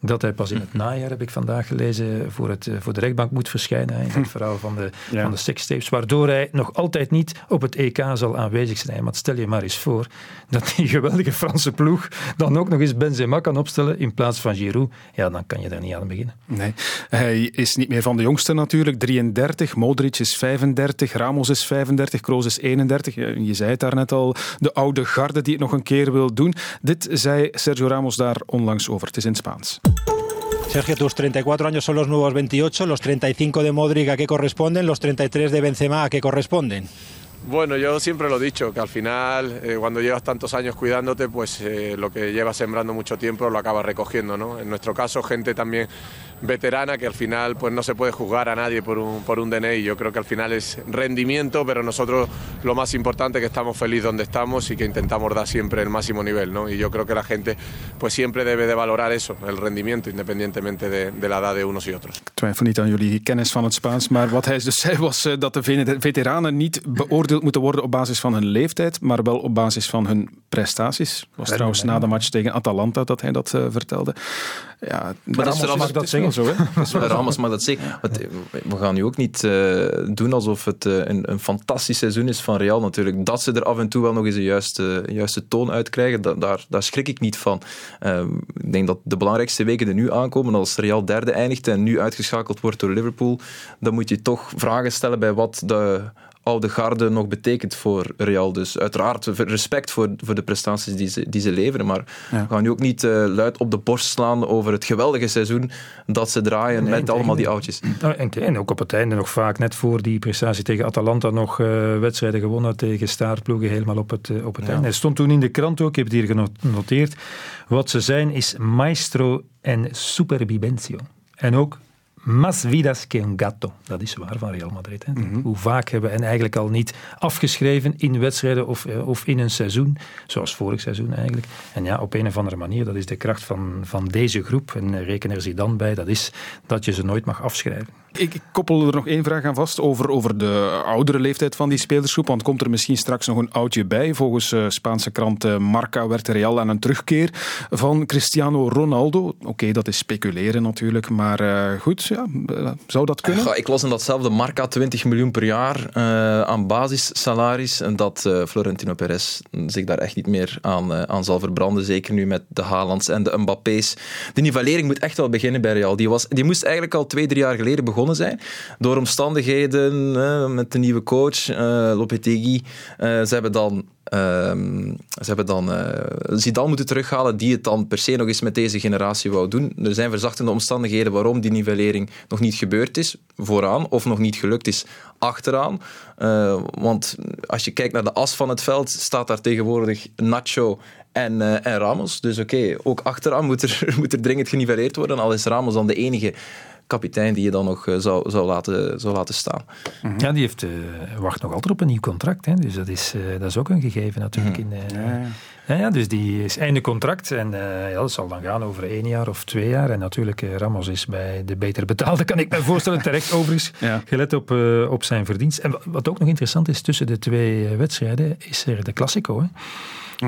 dat hij pas in het najaar, heb ik vandaag gelezen, voor, het, voor de rechtbank moet verschijnen. In het verhaal van de, ja. van de sextapes. Waardoor hij nog altijd niet op het EK zal aanwezig zijn. Maar stel je maar eens voor dat die geweldige Franse ploeg dan ook nog eens Benzema kan opstellen in plaats van Giroud. Ja, dan kan je daar niet aan beginnen.
Nee, hij is niet meer van de jongste natuurlijk. 33, Modric is 35, Ramos is 35, Kroos is 31. Je zei het daarnet al, de oude garde die het nog een keer wil doen. Dit zei Sergio Ramos daar onlangs over. Het is in Spaans.
Sergio, tus 34 años son los nuevos 28, los 35 de Modric a qué corresponden, los 33 de Benzema a qué corresponden.
Bueno, yo siempre lo he dicho, que al final, eh, cuando llevas tantos años cuidándote, pues eh, lo que llevas sembrando mucho tiempo lo acabas recogiendo, ¿no? En nuestro caso, gente también veterana que al final pues no se puede juzgar a nadie por un, por un DNI. Yo creo que al final es rendimiento, pero nosotros lo más importante es que estamos felices donde estamos y que intentamos dar siempre el máximo nivel, ¿no? Y yo creo que la gente pues siempre debe de valorar eso, el rendimiento, independientemente de, de la edad de unos y otros.
Ik twijfel niet aan jullie kennis van het Spaans, maar wat hij dus zei was uh, dat de veteranen niet beoordeeld moeten worden op basis van hun leeftijd, maar wel op basis van hun prestaties. Was trouwens na de match tegen Atalanta dat hij dat uh, vertelde. Ja,
maar dat is Ramos dat zeggen. Zo, hè? Ramos mag dat zeggen. We gaan nu ook niet uh, doen alsof het uh, een, een, fantastisch seizoen is van Real natuurlijk. Dat ze er af en toe wel nog eens een juiste, juiste toon uitkrijgen, da, daar, daar schrik ik niet van. Uh, ik denk dat de belangrijkste weken er nu aankomen. Als Real derde eindigt en nu uitgeschakeld wordt door Liverpool, dan moet je toch vragen stellen bij wat de oude garde nog betekent voor Real. Dus uiteraard respect voor, voor de prestaties die ze, die ze leveren. Maar ja. we gaan nu ook niet uh, luid op de borst slaan over het geweldige seizoen dat ze draaien nee, met allemaal die oudjes.
En, en ook op het einde nog vaak, net voor die prestatie tegen Atalanta, nog uh, wedstrijden gewonnen tegen staartploegen helemaal op het, uh, op het ja. einde. Het stond toen in de krant ook, ik heb het hier genoteerd. Wat ze zijn is maestro en supervivencio. En ook Más vidas que un gato. Dat is waar van Real Madrid. Hè. Mm -hmm. Hoe vaak hebben we hen eigenlijk al niet afgeschreven in wedstrijden of, of in een seizoen, zoals vorig seizoen eigenlijk. En ja, op een of andere manier, dat is de kracht van, van deze groep. En reken er zich dan bij, dat is dat je ze nooit mag afschrijven.
Ik, koppel er nog één vraag aan vast over, over de oudere leeftijd van die spelersgroep. Want komt er misschien straks nog een oudje bij? Volgens uh, Spaanse krant uh, Marca werd Real aan een terugkeer van Cristiano Ronaldo. Oké, dat is speculeren natuurlijk, maar uh, goed, ja, zou dat kunnen?
Ik las in datzelfde Marca 20 miljoen per jaar aan basissalaris en dat Florentino Perez zich daar echt niet meer aan, aan zal verbranden. Zeker nu met de Haalands en de Mbappé's. De nivellering moet echt wel beginnen bij Real. Die, was, die moest eigenlijk al twee, drie jaar geleden begonnen zijn. Door omstandigheden met de nieuwe coach, uh, Lopetegui. Uh, ze hebben dan Ehm, ze hebben dan uh, Zidane moeten terughalen, die het dan per se nog eens met deze generatie wou doen. Er zijn verzachtende omstandigheden waarom die nivellering nog niet gebeurd is, vooraan, of nog niet gelukt is, achteraan. Want als je kijkt naar de as van het veld, staat daar tegenwoordig Nacho en, en Ramos. Dus oké, ook achteraan moet er, moet er dringend geniveleerd worden, al is Ramos dan de enige kapitein die je dan nog zou, zou, laten, zou laten staan.
Ja, die heeft, uh, wacht nog altijd op een nieuw contract. Hè. Dus dat is, uh, dat is ook een gegeven natuurlijk. In, uh, ja. Ja, ja, dus die is einde contract en ja, dat zal dan gaan over één jaar of twee jaar. En natuurlijk, Ramos is bij de beter betaalde, kan ik me voorstellen, terecht overigens, ja. gelet op, op zijn verdienst. En wat ook nog interessant is, tussen de twee wedstrijden is er de Classico. Hè.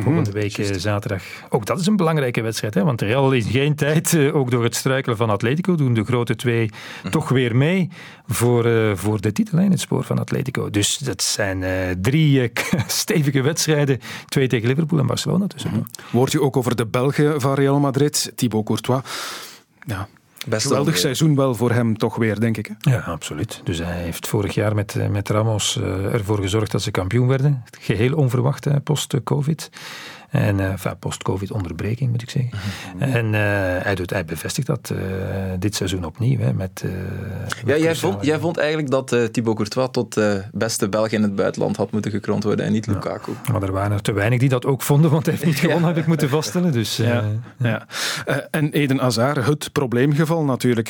Volgende week Just. zaterdag. Ook dat is een belangrijke wedstrijd, hè, want Real is geen tijd, ook door het struikelen van Atletico, doen de grote twee toch weer mee voor, uh, voor de titel in het spoor van Atletico. Dus dat zijn uh, drie uh, stevige wedstrijden, twee tegen Liverpool en Barcelona. Dus.
Hoort u ook over de Belgen van Real Madrid, Thibaut Courtois? Ja, Best Geweldig seizoen wel voor hem toch weer, denk ik.
Hè? Ja, absoluut. Dus hij heeft vorig jaar met, met Ramos ervoor gezorgd dat ze kampioen werden. Geheel onverwacht post-covid. En uh, enfin, post-covid-onderbreking, moet ik zeggen. Mm -hmm. En uh, hij, doet, hij bevestigt dat uh, dit seizoen opnieuw. Hè, met,
ja, jij vond, jij vond eigenlijk dat Thibaut Courtois tot beste Belg in het buitenland had moeten gekroond worden en niet Lukaku.
Ja, maar er waren er te weinig die dat ook vonden, want hij heeft niet gewonnen, ja. heb ik moeten vaststellen. Dus,
ja. ja. en Eden Hazard, het probleemgeval natuurlijk.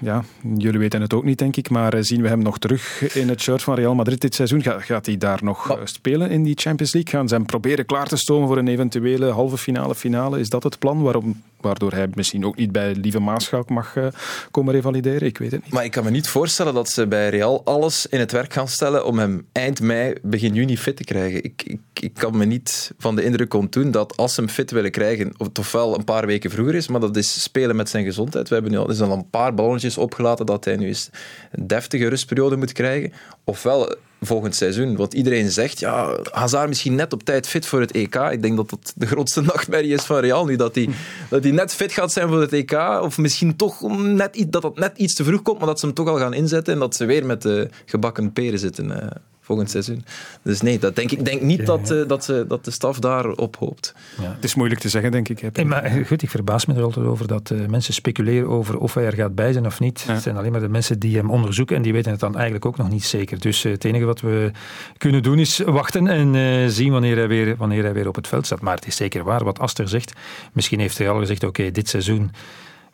ja, jullie weten het ook niet, denk ik, maar zien we hem nog terug in het shirt van Real Madrid dit seizoen? Ga, gaat hij daar nog spelen in die Champions League? Gaan ze hem proberen klaar te stomen voor een eventuele halve finale, finale. Is dat het plan waarom, waardoor hij misschien ook niet bij Lieve Maaschauk mag uh, komen revalideren? Ik weet het niet.
Maar ik kan me niet voorstellen dat ze bij Real alles in het werk gaan stellen om hem eind mei, begin juni fit te krijgen. Ik, ik, ik kan me niet van de indruk ontdoen dat als ze hem fit willen krijgen, of het ofwel een paar weken vroeger is, maar dat is spelen met zijn gezondheid. We hebben nu al, is al een paar ballonnetjes opgelaten dat hij nu eens een deftige rustperiode moet krijgen. Ofwel volgend seizoen. Wat iedereen zegt, ja, Hazard misschien net op tijd fit voor het EK. Ik denk dat dat de grootste nachtmerrie is van Real nu, dat hij, dat net fit gaat zijn voor het EK. Of misschien toch net, dat dat net iets te vroeg komt, maar dat ze hem toch al gaan inzetten en dat ze weer met de gebakken peren zitten. Volgend seizoen. Dus nee, dat denk ik denk niet dat, uh, dat, ze, dat de staf daarop hoopt.
Ja. Het is moeilijk te zeggen, denk ik.
Nee, maar goed, ik verbaas me er altijd over dat uh, mensen speculeren over of hij er gaat bij zijn of niet. Ja. Het zijn alleen maar de mensen die hem onderzoeken en die weten het dan eigenlijk ook nog niet zeker. Dus uh, het enige wat we kunnen doen is wachten en zien wanneer hij, weer, wanneer hij weer op het veld staat. Maar het is zeker waar wat Aster zegt. Misschien heeft hij al gezegd, oké, okay, dit seizoen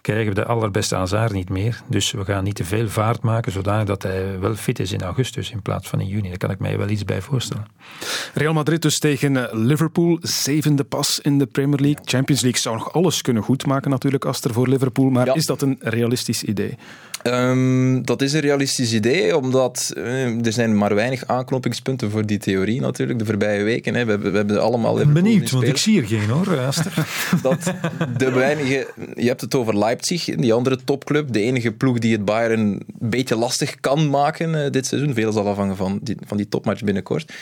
krijgen we de allerbeste Hazard niet meer. Dus we gaan niet te veel vaart maken, zodanig dat hij wel fit is in augustus in plaats van in juni. Daar kan ik mij wel iets bij voorstellen.
Real Madrid dus tegen Liverpool, zevende pas in de Premier League. Champions League zou nog alles kunnen goedmaken natuurlijk, Aster, voor Liverpool. Maar ja. is dat een realistisch idee?
Um, dat is een realistisch idee, omdat uh, er zijn maar weinig aanknopingspunten voor die theorie natuurlijk de voorbije weken. Hè. We, hebben, we hebben allemaal...
Ik ben benieuwd, want ik zie er geen hoor, Aster.
dat de weinige... Je hebt het over Leipzig, die andere topclub. De enige ploeg die het Bayern een beetje lastig kan maken uh, dit seizoen. Veel zal afhangen van die, van die topmatch binnenkort.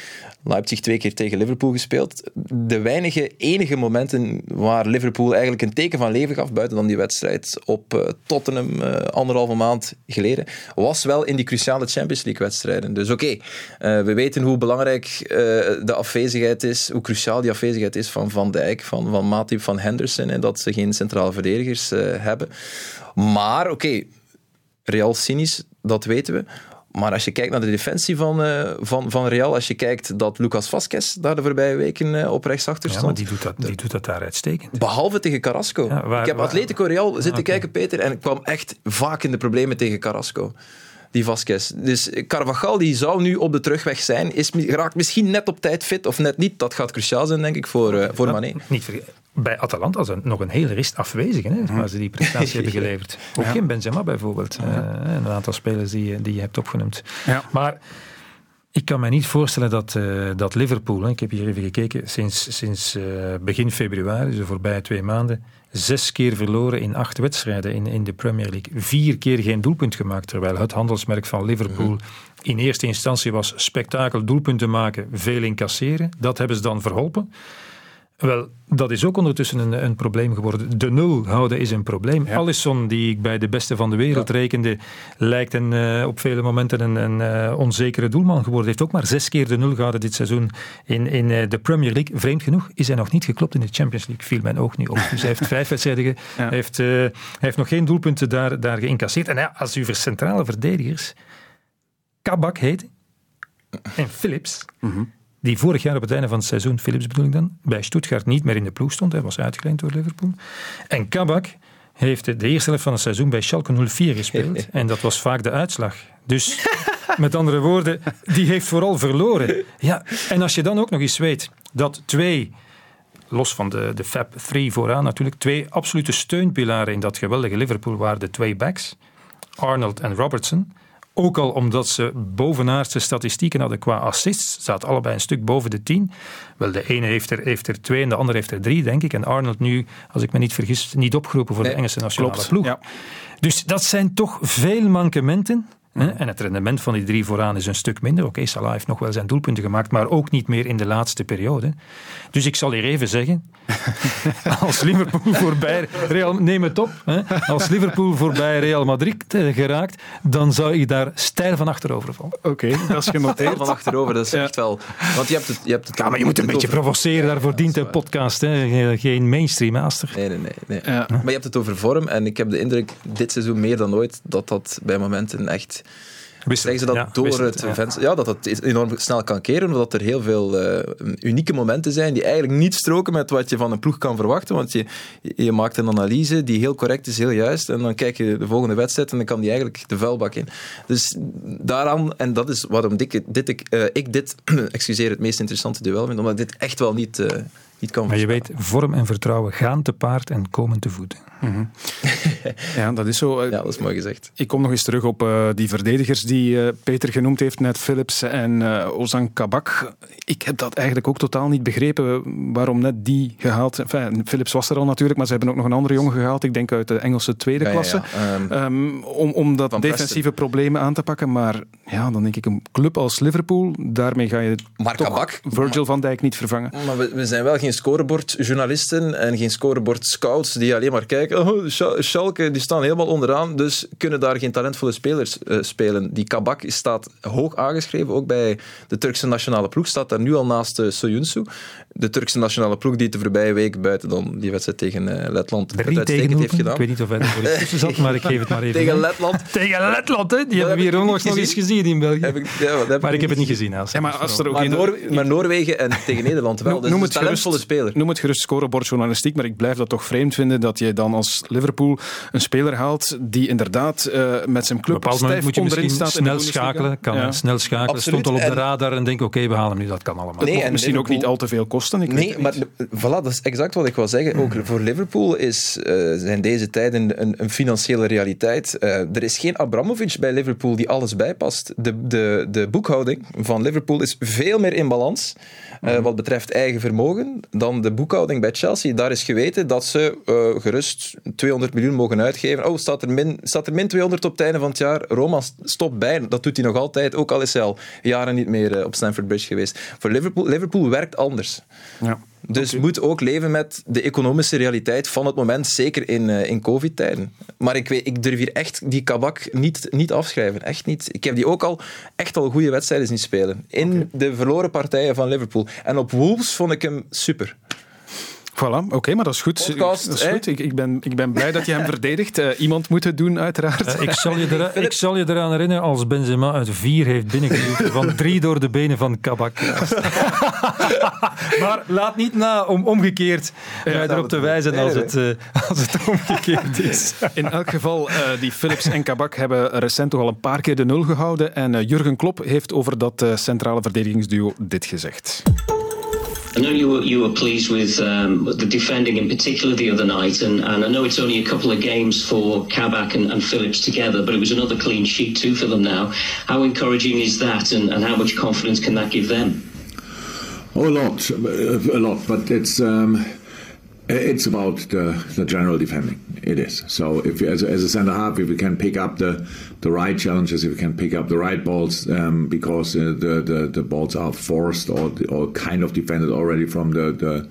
Leipzig twee keer tegen Liverpool gespeeld. De weinige, enige momenten waar Liverpool eigenlijk een teken van leven gaf, buiten dan die wedstrijd op uh, Tottenham uh, anderhalve maand geleden, was wel in die cruciale Champions League wedstrijden. Dus oké, uh, we weten hoe belangrijk de afwezigheid is, hoe cruciaal die afwezigheid is van Van Dijk, van, van Matip, van Henderson, en dat ze geen centrale verdedigers hebben. Maar oké, Real cynisch, dat weten we. Maar als je kijkt naar de defensie van, uh, van, van Real, als je kijkt dat Lucas Vasquez daar de voorbije weken uh, op rechtsachter stond.
Ja, die doet, dat, die doet dat daar uitstekend.
Behalve tegen Carrasco. Ja, waar, ik heb Atletico Real zitten okay. kijken, Peter, en ik kwam echt vaak in de problemen tegen Carrasco. Die Vasquez. Dus Carvajal die zou nu op de terugweg zijn, is, raakt misschien net op tijd fit of net niet. Dat gaat cruciaal zijn, denk ik, voor, uh, voor Mané.
Niet bij Atalanta was er nog een hele rist afwezigen, hè, waar ze die prestatie hebben geleverd. Ook ja. in Benzema bijvoorbeeld. Uh, een aantal spelers die, die je hebt opgenoemd.
Ja.
Maar ik kan me niet voorstellen dat, uh, dat Liverpool, ik heb hier even gekeken, sinds, sinds uh, begin februari, dus de voorbije twee maanden, zes keer verloren in acht wedstrijden in, in de Premier League. Vier keer geen doelpunt gemaakt, terwijl het handelsmerk van Liverpool -hmm. in eerste instantie was spektakel doelpunten maken, veel incasseren. Dat hebben ze dan verholpen. Wel, dat is ook ondertussen een, een probleem geworden. De nul houden is een probleem. Ja. Alisson, die ik bij de beste van de wereld ja. rekende, lijkt een, uh, op vele momenten een, een uh, onzekere doelman geworden. Heeft ook maar zes keer de nul gehouden dit seizoen in, in uh, de Premier League. Vreemd genoeg is hij nog niet geklopt in de Champions League. Viel mijn oog niet op. Dus hij heeft vijf wedstrijden. Ja. Hij, heeft, hij heeft nog geen doelpunten daar, daar geïncasseerd. En ja, als uw centrale verdedigers Kabak heet en Philips. Mm -hmm die vorig jaar op het einde van het seizoen, Philips bedoel ik dan, bij Stuttgart niet meer in de ploeg stond. Hij was uitgeleend door Liverpool. En Kabak heeft de eerste helft van het seizoen bij Schalke 04 gespeeld. En dat was vaak de uitslag. Dus met andere woorden, die heeft vooral verloren. Ja, en als je dan ook nog eens weet dat twee, los van de, de Fab 3 vooraan natuurlijk, twee absolute steunpilaren in dat geweldige Liverpool waren de twee backs, Arnold en Robertson. Ook al omdat ze bovenaardse statistieken hadden qua assists. Zaten allebei een stuk boven de tien. Wel, de ene heeft er, heeft er twee en de andere heeft er drie, denk ik. En Arnold nu, als ik me niet vergis, niet opgeroepen voor nee, de Engelse nationale
klopt.
ploeg.
Ja.
Dus dat zijn toch veel mankementen. En het rendement van die drie vooraan is een stuk minder. Oké, okay, Salah heeft nog wel zijn doelpunten gemaakt, maar ook niet meer in de laatste periode. Dus ik zal hier even zeggen, als Liverpool voorbij Real, neem het op, hè? als Liverpool voorbij Real Madrid geraakt, dan zou ik daar stijl van achterover vallen.
Oké, okay, dat is genoteerd.
van achterover, dat is echt wel... Want je hebt het, je hebt het
ja, maar je moet een beetje over... provoceren, daarvoor dient een podcast, hè? geen mainstream master.
Nee, nee, nee. nee. Ja. Maar je hebt het over vorm en ik heb de indruk, dit seizoen meer dan ooit, dat dat bij momenten echt Zeggen ze dat
ja,
door het venster, ja. dat het enorm snel kan keren, omdat er heel veel uh, unieke momenten zijn die eigenlijk niet stroken met wat je van een ploeg kan verwachten, want je, je maakt een analyse die heel correct is, heel juist, en dan kijk je de volgende wedstrijd en dan kan die eigenlijk de vuilbak in. Dus daaraan, en dat is waarom ik dit, uh, ik dit excuseer, het meest interessante duel vind, omdat ik dit echt wel niet... Uh, niet kan
maar je weet, vorm en vertrouwen gaan te paard en komen te voeten.
Mm -hmm. ja, dat is zo.
Ja, dat is mooi gezegd.
Ik kom nog eens terug op uh, die verdedigers die uh, Peter genoemd heeft, net Philips en uh, Ozan Kabak. Ik heb dat eigenlijk ook totaal niet begrepen waarom net die gehaald enfin, Philips was er al natuurlijk, maar ze hebben ook nog een andere jongen gehaald. Ik denk uit de Engelse tweede
ja,
klasse.
Ja, um,
um, om, om dat defensieve problemen aan te pakken. Maar ja, dan denk ik een club als Liverpool, daarmee ga je
maar
toch
Kabak,
Virgil van Dijk niet vervangen.
Maar we, we zijn wel geen scorebordjournalisten en geen scorebord-scouts die alleen maar kijken. Oh, Schalke die staan helemaal onderaan, dus kunnen daar geen talentvolle spelers uh, spelen. Die Kabak staat hoog aangeschreven, ook bij de Turkse nationale ploeg, staat daar nu al naast uh, Soyuncu. De Turkse nationale ploeg die de voorbije week buiten dan die wedstrijd tegen uh, Letland
het uitstekend heeft gedaan. Ik weet niet of hij er voor tussen zat, maar ik geef het maar even.
tegen Letland.
tegen Letland, hè? die hebben we hier onlangs nog eens gezien in België.
Heb ik, ja, heb
maar ik heb het niet gezien.
Ja, maar, als er ook
maar, Noor maar Noorwegen en tegen Nederland wel. Dus
noem het
talentvolle
gerust,
speler.
Noem het gerust scorebordjournalistiek, maar ik blijf dat toch vreemd vinden dat je dan als Liverpool een speler haalt die inderdaad uh, met zijn club
Op
stijf
moet je
onderin
misschien
staat.
snel schakelen. Kan ja. snel schakelen.
Absoluut.
Stond al op de radar en denk oké, we halen hem nu. Dat kan allemaal.
Misschien ook niet al te veel kosten. Ik
Nee, maar voilà, dat is exact wat ik wil zeggen. Ook voor Liverpool is, eh, zijn deze tijden een, een financiële realiteit. Eh, er is geen Abramovic bij Liverpool die alles bijpast. De, de, de boekhouding van Liverpool is veel meer in balans eh, wat betreft eigen vermogen dan de boekhouding bij Chelsea. Daar is geweten dat ze eh, gerust 200 miljoen mogen uitgeven. Oh, staat er, min, staat er min 200 op het einde van het jaar? Roma stopt bij. Dat doet hij nog altijd, ook al is hij al jaren niet meer eh, op Stamford Bridge geweest. Voor Liverpool, Liverpool werkt anders.
Ja.
Dus moet ook leven met de economische realiteit van het moment, zeker in, uh, in covid-tijden. Maar ik, weet, ik durf hier echt die kabak niet, niet afschrijven. Echt niet. Ik heb die ook al echt al goede wedstrijden zien spelen. In de verloren partijen van Liverpool. En op Wolves vond ik hem super.
Voilà, oké, maar dat is goed.
Podcast,
dat is goed. Ik, ik, ben, ik ben blij dat je hem verdedigt. Eh, iemand moet het doen, uiteraard.
Eh, ik, zal je eraan, ik zal je eraan herinneren als Benzema uit vier heeft binnengeduwd, van drie door de benen van Kabak. maar laat niet na om omgekeerd mij erop te wijzen als het, eh, als het omgekeerd is.
In elk geval, eh, die Philips en Kabak hebben recent toch al een paar keer de nul gehouden. En eh, Jurgen Klopp heeft over dat eh, centrale verdedigingsduo dit gezegd.
I know you were, you were pleased with um, the defending in particular the other night, and, and I know it's only a couple of games for Kabak and, and Phillips together, but it was another clean sheet too for them now. How encouraging is that, and, and how much confidence can that give them?
Oh, a lot, a lot, but it's um, it's about the, the general defending. It is. So if as as a centre half, if we can pick up the the right challenges, if we can pick up the right balls, um, because uh, the, the the balls are forced or or kind of defended already from the the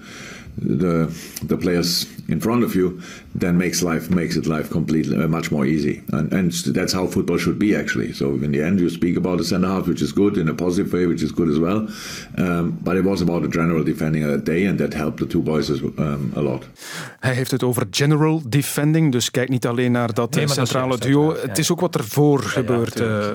the, the players in front of you, then makes life makes it life completely uh, much more easy, and and that's how football should be actually. So in the end, you speak about the centre half, which is good in a positive way, which is good as well, um, but it was about the general defending that day, and that helped the two boys as, um, a lot.
Hij heeft het over general defending, dus kijk niet alleen naar dat
Nee,
eh,
maar dat is
centrale duo.
ja.
Het is ook wat ervoor gebeurt, eh,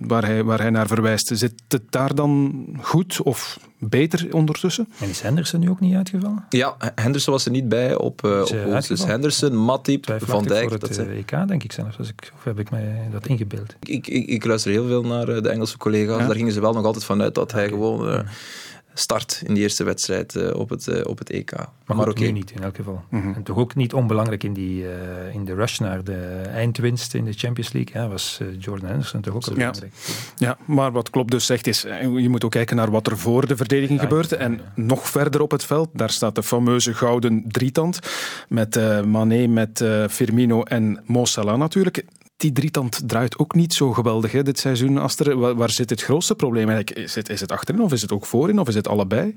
waar, hij, waar hij naar verwijst. Zit het daar dan goed of beter ondertussen?
En is Henderson nu ook niet uitgevallen?
Ja, Henderson was er niet bij op, uh, op. Dus? Henderson, Matip, Van Dijk.
voor
Dat
het
zijn...
eh, EK, denk ik zelfs. Als ik, of heb ik mij dat ingebeeld?
ik, ik, ik luister heel veel naar de Engelse collega's.
Ja.
Daar gingen ze wel nog altijd vanuit dat hij gewoon start in die eerste wedstrijd eh, op, het, eh, op het EK.
Maar,
Maar, oké.
niet in elk geval. En toch ook niet onbelangrijk in, die, eh, in de rush naar de eindwinst in de Champions League. Ja, was Jordan Henderson toch ook
Ja.
belangrijk.
Ja, maar wat Klopp dus zegt is, je moet ook kijken naar wat er voor de verdediging gebeurt. En nog verder op het veld, daar staat de fameuze gouden drietand. Met eh Mané, met eh, Firmino en Mo Salah natuurlijk. Die drietand draait ook niet zo geweldig hè, dit seizoen. Aster, waar, waar zit het grootste probleem eigenlijk? Is het, is het achterin of is het ook voorin of is het allebei?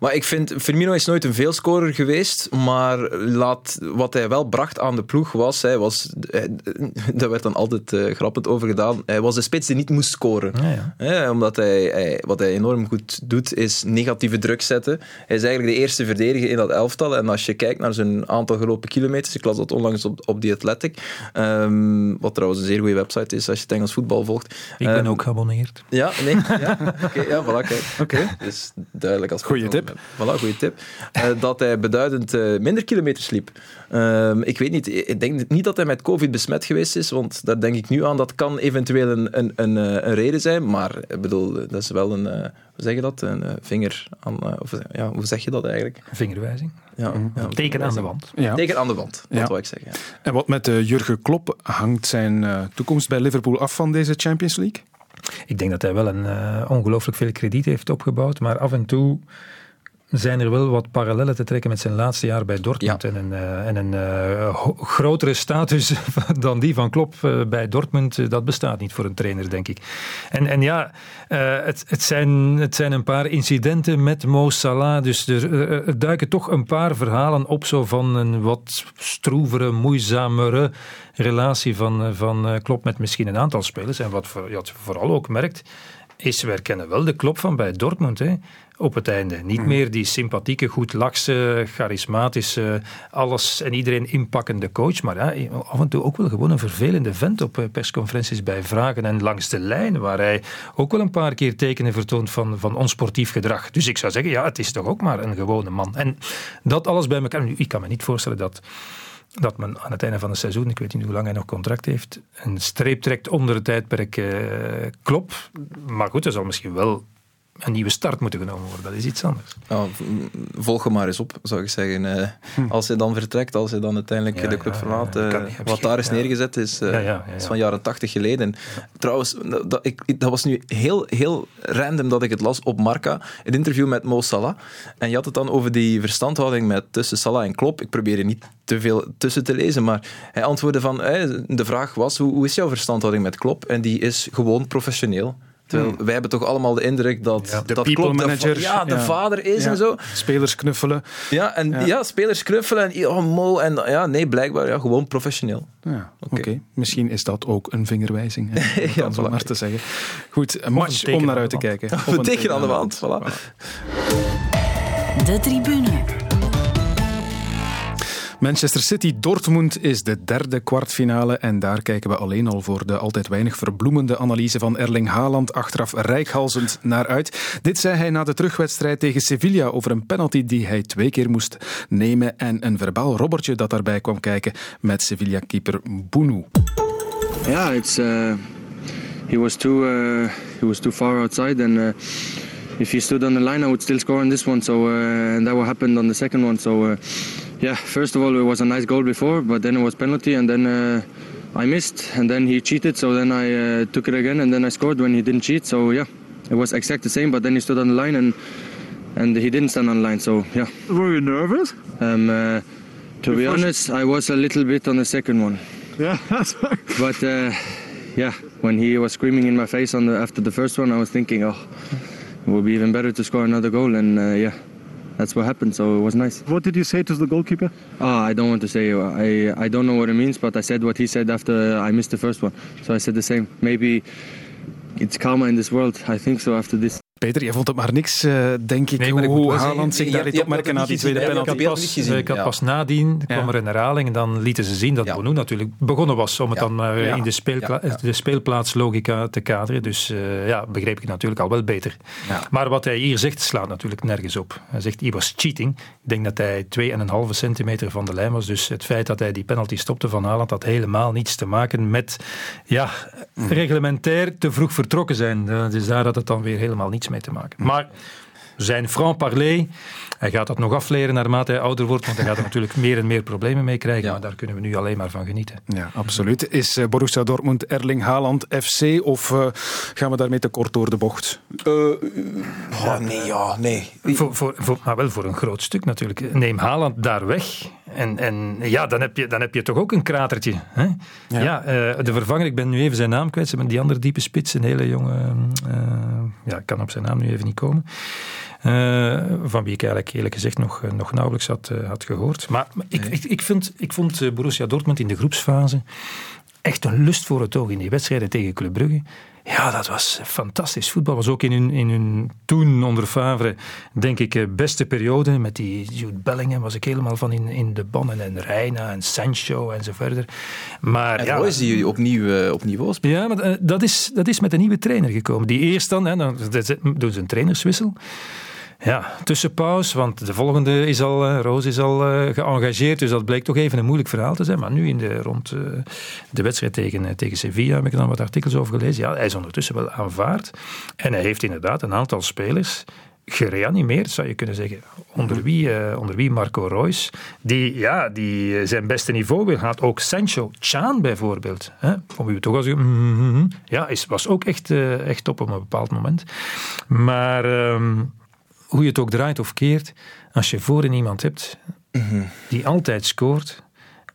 Maar ik vind, Firmino is nooit een veelscorer geweest, maar laat, wat hij wel bracht aan de ploeg was, hij was hij- daar werd dan altijd eh, grappend over gedaan, hij was de spits die niet moest scoren.
Ja,
omdat hij, hij- wat hij enorm goed doet, is negatieve druk zetten. Hij is eigenlijk de eerste verdediger in dat elftal. En als je kijkt naar zijn aantal gelopen kilometers, ik las dat onlangs op, op The Athletic, ehm, wat trouwens een zeer goede website is als je het Engels voetbal volgt.
Ik ben
Ehm,
ook geabonneerd.
ja, nee. Ja, oké, ja voilà, kijk. Dus duidelijk als
Goeie tip.
Voilà, goede tip. Eh, dat hij beduidend eh, minder kilometers liep. Ehm, ik weet niet, ik denk niet dat hij met COVID besmet geweest is, want daar denk ik nu aan. Dat kan eventueel een, een, een, eh, een reden zijn, maar ik bedoel, dat is wel een, eh, hoe zeg je dat? Een eh, vinger aan, eh, of, ja, hoe zeg je dat eigenlijk?
Vingerwijzing.
Ja, ja,
Teken aan de wand.
Ja.
Teken aan de wand, dat
Ja.
wou ik zeggen. ja.
En wat met Jurgen Klopp hangt zijn toekomst bij Liverpool af van deze Champions League?
Ik denk dat hij wel een ongelooflijk veel krediet heeft opgebouwd, maar af en toe zijn er wel wat parallellen te trekken met zijn laatste jaar bij Dortmund. En een, eh, en een eh, grotere status dan die van Klopp eh, bij Dortmund, dat bestaat niet voor een trainer, denk ik. En, en ja, het, het, zijn, het zijn een paar incidenten met Mo Salah, dus er, duiken toch een paar verhalen op zo van een wat stroevere, moeizamere relatie van, van Klopp met misschien een aantal spelers. En wat voor, wat je vooral ook merkt, is, we herkennen wel de klop van bij Dortmund hè, op het einde. Niet meer die sympathieke, goed lakse, charismatische, alles en iedereen inpakkende coach, maar ja, af en toe ook wel gewoon een vervelende vent op eh, persconferenties bij vragen en langs de lijn, waar hij ook wel een paar keer tekenen vertoont van, van onsportief gedrag. Dus ik zou zeggen, ja, het is toch ook maar een gewone man. En dat alles bij elkaar. Nu, ik kan me niet voorstellen dat dat men aan het einde van het seizoen, ik weet niet hoe lang hij nog contract heeft, een streep trekt onder het tijdperk eh, Klop. Maar goed, er zal misschien wel een nieuwe start moeten genomen worden. Dat is iets anders.
Volg hem maar eens op, zou ik zeggen. Eh, Als hij dan vertrekt, als hij dan uiteindelijk
Hm. Ja,
de club
ja,
verlaat, eh,
kan
wat daar is neergezet is, eh, is van jaren tachtig geleden. Trouwens, dat, ik, dat was nu heel, heel random dat ik het las op Marca, een interview met Mo Salah. En je had het dan over die verstandhouding met, tussen Salah en Klopp. Ik probeer er niet te veel tussen te lezen, maar hij antwoordde van, de vraag was, hoe, hoe is jouw verstandhouding met Klopp? En die is gewoon professioneel. Terwijl wij hebben toch allemaal de indruk dat,
Hmm. De
dat
people manager.
va- ja, de vader is
Ja.
en zo.
Spelers knuffelen.
Ja, en
Ja.
ja. spelers knuffelen en oh, Mo en ja, nee, blijkbaar ja, gewoon professioneel.
Ja, oké. Misschien is dat ook een vingerwijzing. Hè, om
Ja, voilà.
maar te zeggen. Goed, een match
teken
om naar uit te kijken.
Of een teken aan de wand, voilà.
De tribune.
Manchester City Dortmund is de derde kwartfinale en daar kijken we alleen al voor de altijd weinig verbloemende analyse van Erling Haaland achteraf rijkhalzend naar uit. Dit zei hij na de terugwedstrijd tegen Sevilla over een penalty die hij twee keer moest nemen en een verbaal robbertje dat daarbij kwam kijken met Sevilla-keeper Bounou.
Yeah, it's uh, he was too uh, he was too far outside and uh, if he stood on the line I would still score on this one so uh, and that what happened on the second one so uh, yeah, first of all, it was a nice goal before, but then it was penalty, and then uh, I missed, and then he cheated, so then I uh, took it again, and then I scored when he didn't cheat. So yeah, it was exact the same, but then he stood on the line, and and he didn't stand on the line. So yeah.
Were you nervous?
Um, uh, to be honest, I was a little bit on the second one.
Yeah, that's right.
But uh, yeah, when he was screaming in my face on the after the first one, I was thinking, oh, it would be even better to score another goal, and uh, yeah that's what happened. So it was nice.
What did you say to the goalkeeper?
Oh, I don't want to say. I I don't know what it means, but I said what he said after I missed the first one. So I said the same. Maybe it's karma in this world. I think so after this.
Peter, je vond het maar niks, uh, denk ik, nee, hoe Haaland zich daar liet opmerken na die tweede penalty.
Ik had pas, ik had pas nadien, kwam er een herhaling en dan lieten ze zien dat ja. Bono natuurlijk begonnen was om het dan uh, in de, speelpla de speelplaatslogica te kaderen. Dus uh, ja, begreep ik natuurlijk al wel beter. Maar wat hij hier zegt, slaat natuurlijk nergens op. Hij zegt, hij was cheating. Ik denk dat hij 2,5 centimeter van de lijn was. Dus het feit dat hij die penalty stopte van Haaland had helemaal niets te maken met ja, reglementair te vroeg vertrokken zijn. Dus daar had het dan weer helemaal niets mee te maken. Maar zijn franc-parler, hij gaat dat nog afleren naarmate hij ouder wordt, want hij gaat er natuurlijk meer en meer problemen mee krijgen. Maar daar kunnen we nu alleen maar van genieten.
Ja, absoluut. Is uh, Borussia Dortmund Erling Haaland FC of uh, gaan we daarmee te kort door de bocht?
Uh, oh, nee, ja, nee.
Voor, voor, voor, maar wel voor een groot stuk natuurlijk. Neem Haaland daar weg en, en ja, dan heb, je, dan heb je toch ook een kratertje. Hè? Ja, ja de vervanger, ik ben nu even zijn naam kwijt, maar die andere diepe spits, een hele jonge... ja, ik kan op zijn naam nu even niet komen. Uh, van wie ik eigenlijk eerlijk gezegd nog, nog nauwelijks had, had gehoord. Maar ik, ik, ik, vind, ik vond Borussia Dortmund in de groepsfase echt een lust voor het oog in die wedstrijden tegen Club Brugge. Ja, dat was fantastisch. Voetbal was ook in hun, in hun toen onder Favre, denk ik, beste periode. Met die Jude Bellingham was ik helemaal van in, in de bannen. En Reina en Sancho en zo verder. Maar,
en
ja,
Royce die opnieuw uh, op niveau speelt.
Ja, maar dat is, dat is met een nieuwe trainer gekomen. Die eerst dan, hè, dan doen ze een trainerswissel. Ja, tussenpauze, want de volgende is al, uh, Roos is al uh, geëngageerd, dus dat bleek toch even een moeilijk verhaal te zijn. Maar nu in de, rond uh, de wedstrijd tegen, tegen Sevilla heb ik er dan wat artikels over gelezen. Ja, hij is ondertussen wel aanvaard. En hij heeft inderdaad een aantal spelers gereanimeerd, zou je kunnen zeggen. Onder wie, onder wie Marco Reus, die, ja, die zijn beste niveau wil gaat. Ook Sancho, Chan bijvoorbeeld. Hè, om u toch als mm ja, is, was ook echt, echt op een bepaald moment. Maar... Um, hoe je het ook draait of keert, als je voorin iemand hebt die altijd scoort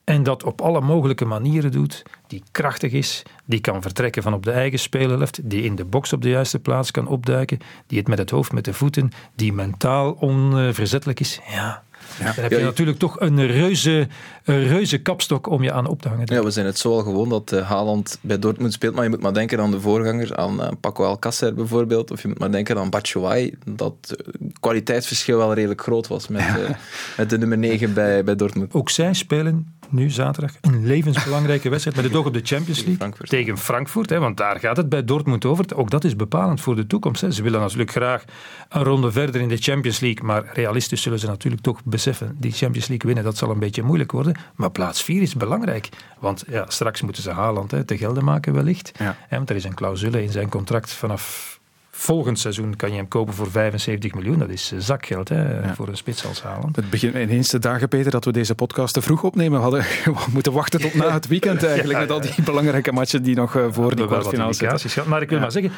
en dat op alle mogelijke manieren doet, die krachtig is, die kan vertrekken van op de eigen spelerleft, die in de box op de juiste plaats kan opduiken, die het met het hoofd, met de voeten, die mentaal onverzettelijk is, ja. Dan heb je ja, natuurlijk toch een reuze, een reuze kapstok om je aan op te hangen.
Ja, we zijn het zo al gewoon dat uh, Haaland bij Dortmund speelt, maar je moet maar denken aan de voorganger, aan uh, Paco Alcácer bijvoorbeeld, of je moet maar denken aan Batshuayi, dat het kwaliteitsverschil wel redelijk groot was met, ja. uh, met de nummer 9 bij, bij Dortmund.
Ook zij spelen nu zaterdag een levensbelangrijke wedstrijd met het oog op de Champions League
Frankfurt.
tegen Frankfurt. Hè, want daar gaat het bij Dortmund over. Ook dat is bepalend voor de toekomst. Hè. Ze willen natuurlijk graag een ronde verder in de Champions League. Maar realistisch zullen ze natuurlijk toch beseffen. Die Champions League winnen, dat zal een beetje moeilijk worden. Maar plaats 4 is belangrijk. Want ja, straks moeten ze Haaland hè, te gelden maken wellicht.
Ja.
Hè, want er is een clausule in zijn contract vanaf volgend seizoen kan je hem kopen voor 75 miljoen. Dat is zakgeld hè, ja. voor een spits als Haaland.
Het begint ineens de dagen, Peter, dat we deze podcast te vroeg opnemen. We hadden moeten wachten tot na het weekend eigenlijk. ja, ja, met al die belangrijke matchen die nog voor die kwartfinale zitten.
Maar ik wil maar zeggen,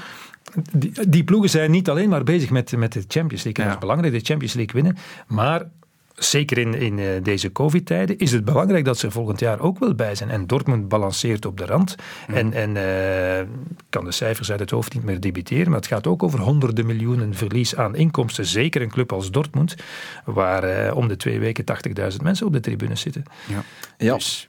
die, die, ploegen zijn niet alleen maar bezig met, met de Champions League. Het is belangrijk de Champions League winnen. Maar zeker in, in uh, deze COVID-tijden, is het belangrijk dat ze volgend jaar ook wel bij zijn. En Dortmund balanceert op de rand. Mm. En, en uh, kan de cijfers uit het hoofd niet meer debiteren, maar het gaat ook over honderden miljoenen verlies aan inkomsten. Zeker een club als Dortmund, waar uh, om de twee weken 80.000 mensen op de tribune zitten.
Ja. ja.
Dus,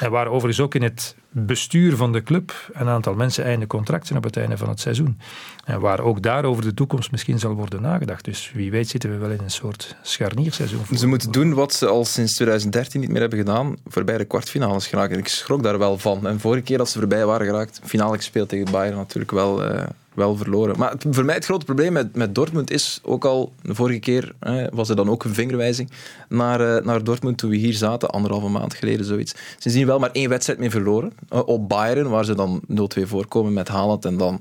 En waar overigens ook in het bestuur van de club een aantal mensen einde contract zijn op het einde van het seizoen. En waar ook daar over de toekomst misschien zal worden nagedacht. Dus wie weet zitten we wel in een soort scharnierseizoen.
Ze moeten doen wat ze al sinds 2013 niet meer hebben gedaan, voorbij de kwartfinales geraken. En ik schrok daar wel van. En vorige keer dat ze voorbij waren geraakt, finale gespeeld tegen Bayern natuurlijk wel... Uh wel verloren. Maar voor mij het grote probleem met, met Dortmund is ook al, de vorige keer was er dan ook een vingerwijzing naar, uh, naar Dortmund toen we hier zaten, anderhalve maand geleden zoiets. Ze zien wel maar één wedstrijd meer verloren. Uh, op Bayern, waar ze dan 0-2 voorkomen met Haaland. En dan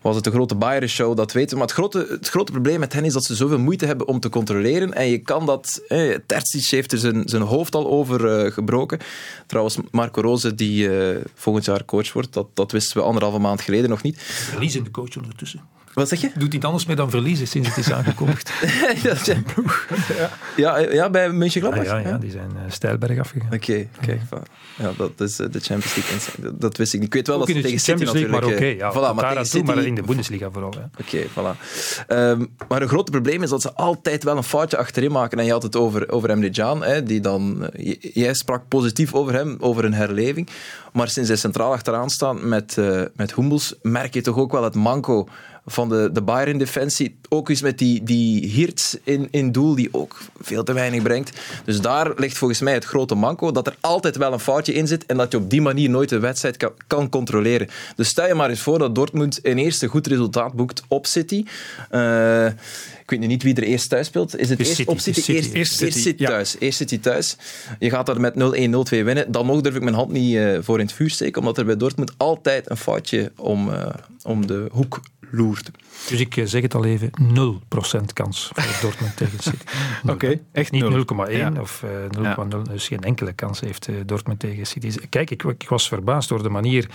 was het de grote Bayern-show, dat weten we. Maar het grote, het grote probleem met hen is dat ze zoveel moeite hebben om te controleren. En je kan dat... Eh, Terzic heeft er zijn, zijn hoofd al over uh, gebroken. Trouwens, Marco Rose, die volgend jaar coach wordt, dat, dat wisten we anderhalve maand geleden nog niet.
Verliezende ondertussen.
Wat zeg je?
Doet niet anders meer dan verliezen sinds het is aangekondigd.
ja, ja, ja, bij Mönchengladbach.
Ja, ja, ja, die zijn uh, stijlberg afgegaan.
Oké, okay, kijk. Ja, dat is uh, de Champions League. Dat wist ik niet. Ik weet wel
ook
dat ze tegen
Champions
City
League,
natuurlijk...
maar oké. Okay, ja,
voilà, maar, tegen
City... maar in de Bundesliga vooral.
Oké, voilà. Um, maar een groot probleem is dat ze altijd wel een foutje achterin maken. En je had het over, over Emre Can, hè, die dan... Jij sprak positief over hem, over een herleving. Maar sinds hij centraal achteraan staat met, uh, met Hummels, merk je toch ook wel het manco van de, de Bayern-defensie. Ook eens met die, die Hirts in, in doel, die ook veel te weinig brengt. Dus daar ligt volgens mij het grote manco, dat er altijd wel een foutje in zit en dat je op die manier nooit de wedstrijd kan, kan controleren. Dus stel je maar eens voor dat Dortmund een eerste goed resultaat boekt op City. Uh, ik weet niet wie er eerst thuis speelt. Is het eerst op City?
City.
Eerst,
Eerst
eerst
City,
City
ja.
thuis. Eerst City thuis. Je gaat daar met 0-1, 0-2 winnen. Dan nog durf ik mijn hand niet uh, voor in het vuur steken, omdat er bij Dortmund altijd een foutje om, uh, om de hoek loert.
Dus ik zeg het al even, 0% kans voor Dortmund tegen City.
Oké, okay, echt
Niet 0,1
ja.
of uh, 0,0. Dus geen enkele kans heeft uh, Dortmund tegen City. Kijk, ik, ik, was verbaasd door de manier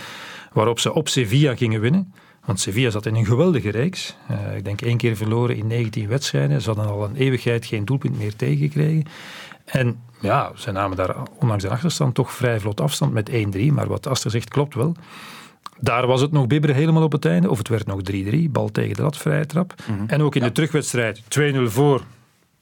waarop ze op Sevilla gingen winnen. Want Sevilla zat in een geweldige reeks. Uh, ik denk één keer verloren in 19 wedstrijden. Ze hadden al een eeuwigheid geen doelpunt meer tegengekregen. En ja, ze namen daar ondanks de achterstand toch vrij vlot afstand met 1-3. Maar wat Aster zegt klopt wel. Daar was het nog bibberen helemaal op het einde. Of het werd nog 3-3. Bal tegen de lat, vrije trap. Mm -hmm. En ook in ja. de terugwedstrijd 2-0 voor.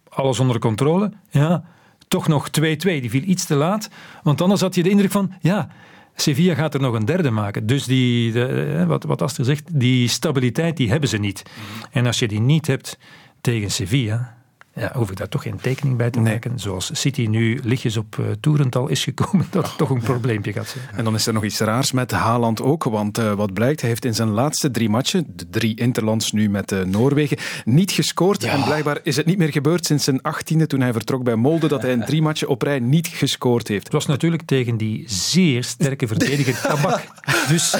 Alles onder controle. Ja, toch nog 2-2. Die viel iets te laat. Want anders had je de indruk van... Ja, Sevilla gaat er nog een derde maken. Dus die, de, wat, wat Aster zegt, die stabiliteit die hebben ze niet. -hmm. En als je die niet hebt tegen Sevilla... Ja, hoef ik daar toch geen tekening bij te maken. Nee. Zoals City nu lichtjes op uh, toerental is gekomen, dat het oh, toch een probleempje gaat zijn.
En dan is er nog iets raars met Haaland ook. Want uh, wat blijkt, hij heeft in zijn laatste drie matchen, de drie interlands nu met uh, Noorwegen, niet gescoord. Ja. En blijkbaar is het niet meer gebeurd sinds zijn achttiende, toen hij vertrok bij Molde, dat hij in drie matchen op rij niet gescoord heeft.
Het was natuurlijk tegen die zeer sterke verdediger Tabak. Dus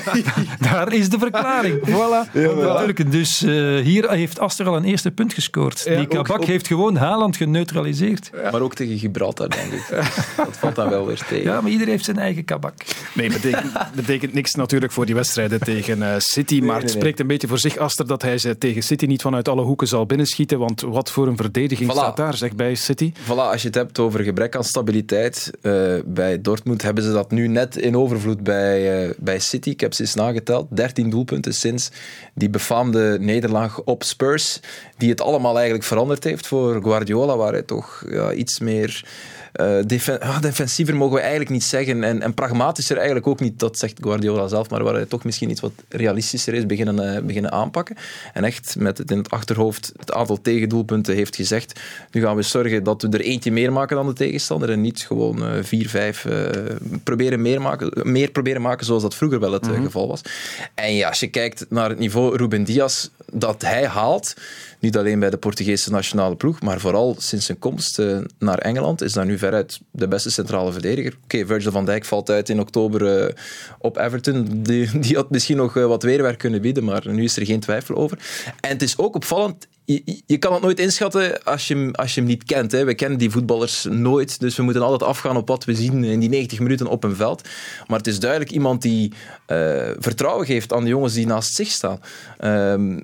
daar is de verklaring. Voilà. Ja, voilà. Dus hier heeft Aster al een eerste punt gescoord. die Kabak heeft gewoon Haaland geneutraliseerd.
Ja. Maar ook tegen Gibraltar, denk ik. dat valt dan wel weer tegen.
Ja, maar iedereen heeft zijn eigen kabak.
Nee, betekent, betekent niks natuurlijk voor die wedstrijden tegen uh, City. Nee, maar het nee, nee. spreekt een beetje voor zich, Aster, dat hij ze tegen City niet vanuit alle hoeken zal binnenschieten. Want wat voor een verdediging voilà. staat daar, zeg, bij City?
Voilà, als je het hebt over gebrek aan stabiliteit. Uh, bij Dortmund hebben ze dat nu net in overvloed bij, uh, bij City. Ik heb ze eens nageteld. 13 doelpunten sinds die befaamde nederlaag op Spurs. Die het allemaal eigenlijk veranderd heeft voor Guardiola, waar hij toch ja, iets meer uh, defen ah, defensiever mogen we eigenlijk niet zeggen en, en, pragmatischer eigenlijk ook niet, dat zegt Guardiola zelf, maar waar hij toch misschien iets wat realistischer is beginnen, uh, beginnen aanpakken. En echt met het in het achterhoofd het aantal tegendoelpunten heeft gezegd, nu gaan we zorgen dat we er eentje meer maken dan de tegenstander en niet gewoon uh, vier, vijf proberen meer, maken, meer proberen maken zoals dat vroeger wel het mm -hmm. geval was. En ja, als je kijkt naar het niveau Ruben Diaz dat hij haalt, niet alleen bij de Portugese nationale ploeg, maar vooral sinds zijn komst uh, naar Engeland is dat nu veruit de beste centrale verdediger. Oké, Virgil van Dijk valt uit in oktober uh, op Everton. Die, die had misschien nog uh, wat weerwerk kunnen bieden, maar nu is er geen twijfel over. En het is ook opvallend, je, kan het nooit inschatten als je, als je hem niet kent. Hè. We kennen die voetballers nooit, dus we moeten altijd afgaan op wat we zien in die 90 minuten op een veld. Maar het is duidelijk iemand die vertrouwen geeft aan de jongens die naast zich staan. Um,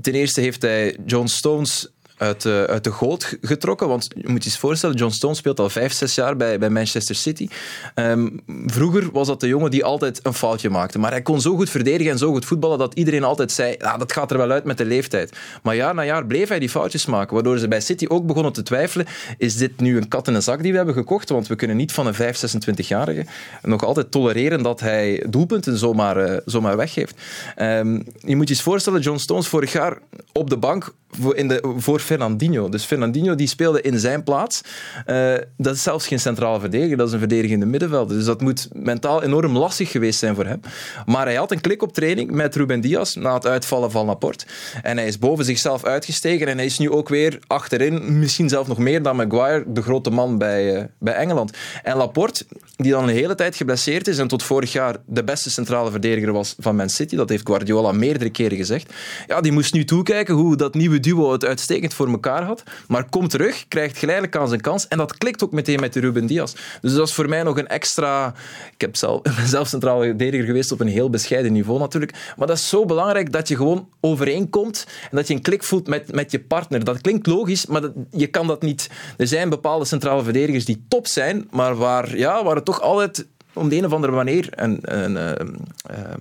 ten eerste heeft hij John Stones uit, de, uit de goot getrokken. Want je moet je eens voorstellen, John Stones speelt al vijf, zes jaar bij, bij Manchester City. Ehm, vroeger was dat de jongen die altijd een foutje maakte. Maar hij kon zo goed verdedigen en zo goed voetballen dat iedereen altijd zei, ah, dat gaat er wel uit met de leeftijd. Maar jaar na jaar bleef hij die foutjes maken. Waardoor ze bij City ook begonnen te twijfelen, is dit nu een kat in een zak die we hebben gekocht? Want we kunnen niet van een 5, 26-jarige nog altijd tolereren dat hij doelpunten zomaar, eh, zomaar weggeeft. Ehm, je moet je eens voorstellen, John Stones vorig jaar op de bank in de, voor Fernandinho. Dus Fernandinho die speelde in zijn plaats. Eh, dat is zelfs geen centrale verdediger, dat is een verdedigende middenvelder. Dus dat moet mentaal enorm lastig geweest zijn voor hem. Maar hij had een klik op training met Ruben Diaz na het uitvallen van Laporte. En hij is boven zichzelf uitgestegen en hij is nu ook weer achterin, misschien zelfs nog meer dan Maguire, de grote man bij, eh, bij Engeland. En Laporte, die dan een hele tijd geblesseerd is en tot vorig jaar de beste centrale verdediger was van Man City, dat heeft Guardiola meerdere keren gezegd, ja, die moest nu toekijken hoe dat nieuwe duo het uitstekend voor elkaar had, maar komt terug, krijgt geleidelijk aan zijn kans en dat klikt ook meteen met Ruben Diaz. Dus dat is voor mij nog een extra... Ik heb zelf, ben zelf centrale verdediger geweest op een heel bescheiden niveau natuurlijk, maar dat is zo belangrijk dat je gewoon overeenkomt en dat je een klik voelt met, met je partner. Dat klinkt logisch, maar dat, je kan dat niet... Er zijn bepaalde centrale verdedigers die top zijn, maar waar, ja, waar het toch altijd om de een of andere manier... En, ehm, ehm,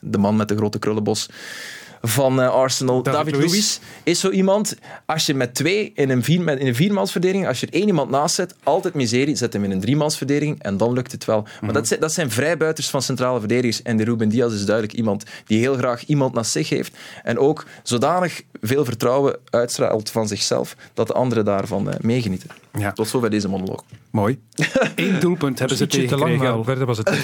de man met de grote krullenbos van eh, Arsenal,
David
David,
Luiz.
Luiz, is zo iemand, als je met twee in een, vier, met, in een viermansverdediging, als je er één iemand naast zet, altijd miserie, zet hem in een driemansverdediging en dan lukt het wel. Maar dat, zijn, dat zijn vrijbuiters van centrale verdedigers en de Ruben Diaz is duidelijk iemand die heel graag iemand naast zich heeft en ook zodanig veel vertrouwen uitstraalt van zichzelf dat de anderen daarvan eh, meegenieten.
Ja.
Tot zover deze monoloog.
Mooi. Eén doelpunt hebben ze
Ietsje te lang,
tegengekregen
verder was het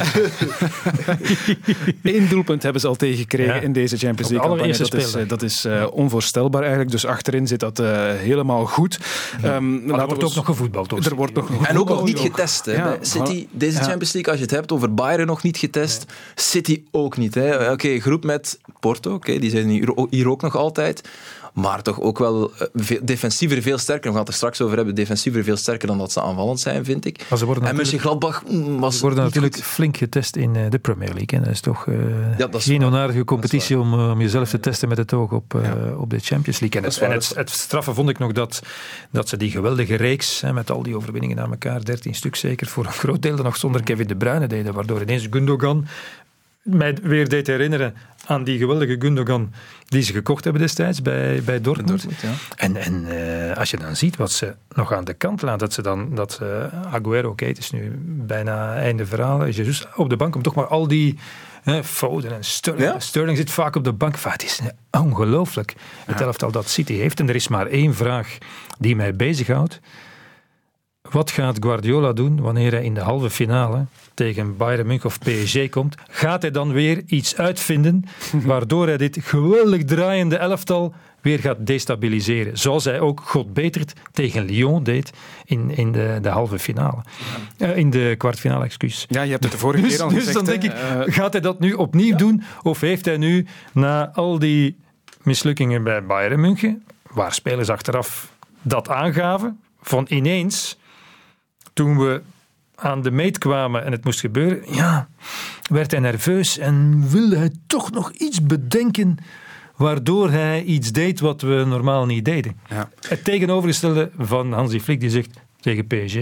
Eén doelpunt hebben ze al tegengekregen
Ja.
in deze Champions
de
League campagne.
allereerste
Dat is, eh, dat is eh, onvoorstelbaar eigenlijk. Dus achterin zit dat eh, helemaal goed. Ehm,
Maar er wordt
we
ook nog gevoetbald. Toch?
Er wordt nog
En ook nog niet getest. Hè.
Ja,
City, deze
Ja.
Champions League, als je het hebt over Bayern nog niet getest, City ook niet. hè. Oké, groep met Porto, oké, die zijn hier ook nog altijd. Maar toch ook wel eh, veel, defensiever veel sterker. We gaan het er straks over hebben. Defensiever veel sterker dan dat ze aanvallend zijn, vind ik.
Maar ze worden
en Mönchengladbach mm, was
Ze worden
niet
natuurlijk
goed.
flink getest in eh, de Premier League. En dat is toch eh,
Ja, dat is
geen
waar.
onaardige competitie om, om jezelf te testen met het oog op, op de Champions League. En,
Dat
het, en het, het straffe vond ik nog dat, dat ze die geweldige reeks, hè, met al die overwinningen aan elkaar, 13 stuk zeker, voor een groot deel dan nog zonder Kevin De Bruyne deden. Waardoor ineens Gundogan mij weer deed herinneren aan die geweldige Gundogan die ze gekocht hebben destijds bij, bij Dortmund. En, en eh, als je dan ziet wat ze nog aan de kant laten, dat ze dan, dat eh, Aguero, oké, het is nu bijna einde verhaal, Jesus op de bank, om toch maar al die hè, Foden en Sterling.
Ja?
Sterling zit vaak op de bank. Het is eh, ongelooflijk, het elftal dat City heeft. En er is maar één vraag die mij bezighoudt. Wat gaat Guardiola doen wanneer hij in de halve finale tegen Bayern München of PSG komt? Gaat hij dan weer iets uitvinden waardoor hij dit geweldig draaiende elftal weer gaat destabiliseren? Zoals hij ook God betert tegen Lyon deed in, in de, de halve finale. Eh, in de kwartfinale, excuus.
Ja, je hebt het de vorige
Dus,
keer al
dus
gezegd.
dan
hè.
denk ik,
Eh,
gaat hij dat nu opnieuw doen? Of heeft hij nu, na al die mislukkingen bij Bayern München, waar spelers achteraf dat aangaven, van ineens, toen we aan de meet kwamen en het moest gebeuren, ja, werd hij nerveus en wilde hij toch nog iets bedenken waardoor hij iets deed wat we normaal niet deden.
Ja.
Het tegenovergestelde van Hansi Flick die zegt tegen PSG,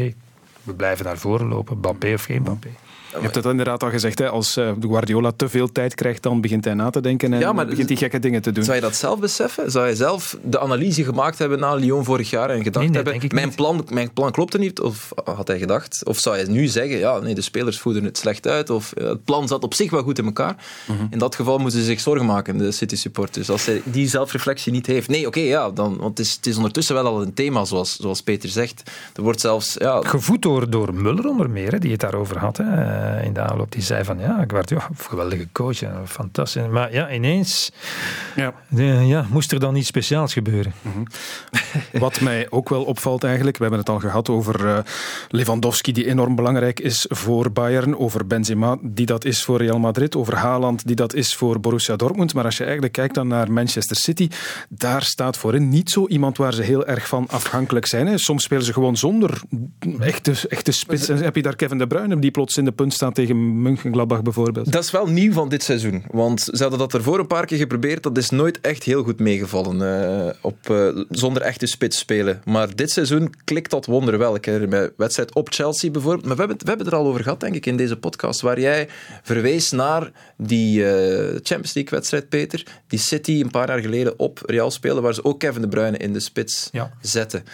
we blijven naar voren lopen, Mbappé of geen Mbappé.
Je hebt het inderdaad al gezegd, hè, als eh, de Guardiola te veel tijd krijgt, dan begint hij na te denken en
Ja, maar-
begint hij gekke dingen te doen.
Zou je dat zelf beseffen? Zou je zelf de analyse gemaakt hebben na Lyon vorig jaar en gedacht
Nee, nee,
hebben, mijn
niet.
plan, mijn plan klopte niet? Of had hij gedacht? Of zou hij nu zeggen, ja, nee, de spelers voeden het slecht uit, of eh, het plan zat op zich wel goed in elkaar?
Mhm.
In dat geval moeten ze zich zorgen maken, de City supporters. Als hij die zelfreflectie niet heeft. Nee, oké, ja, dan, want het is, het is ondertussen wel al een thema, zoals, zoals Peter zegt. Er wordt zelfs, ja,
Gevoed door, door Muller onder meer, hè, die het daarover had hè, eh, in de aanloop. Die zei van, ja, Guardiola, geweldige coach, fantastisch. Maar ja, ineens
Ja.
ja, moest er dan iets speciaals gebeuren.
Wat mij ook wel opvalt eigenlijk, we hebben het al gehad over eh, Lewandowski die enorm belangrijk is voor Bayern, over Benzema die dat is voor Real Madrid, over Haaland die dat is voor Borussia Dortmund. Maar als je eigenlijk kijkt dan naar Manchester City, daar staat voorin niet zo iemand waar ze heel erg van afhankelijk zijn. Hè. Soms spelen ze gewoon zonder echte echte, echte spits. En heb je daar Kevin De Bruyne die plots in de punt staat tegen Mönchengladbach bijvoorbeeld?
Dat is wel nieuw van dit seizoen. Want ze hadden dat ervoor een paar keer geprobeerd. Dat is nooit echt heel goed meegevallen. eh, op, eh, zonder echte spits spelen. Maar dit seizoen klikt dat wonderwel. Ik herinner mij wedstrijd op Chelsea bijvoorbeeld. Maar we hebben, het- we hebben het er al over gehad, denk ik, in deze podcast. Waar jij verwees naar die eh, Champions League wedstrijd, Peter. Die City een paar jaar geleden op Real speelde. Waar ze ook Kevin De Bruyne in de spits zetten.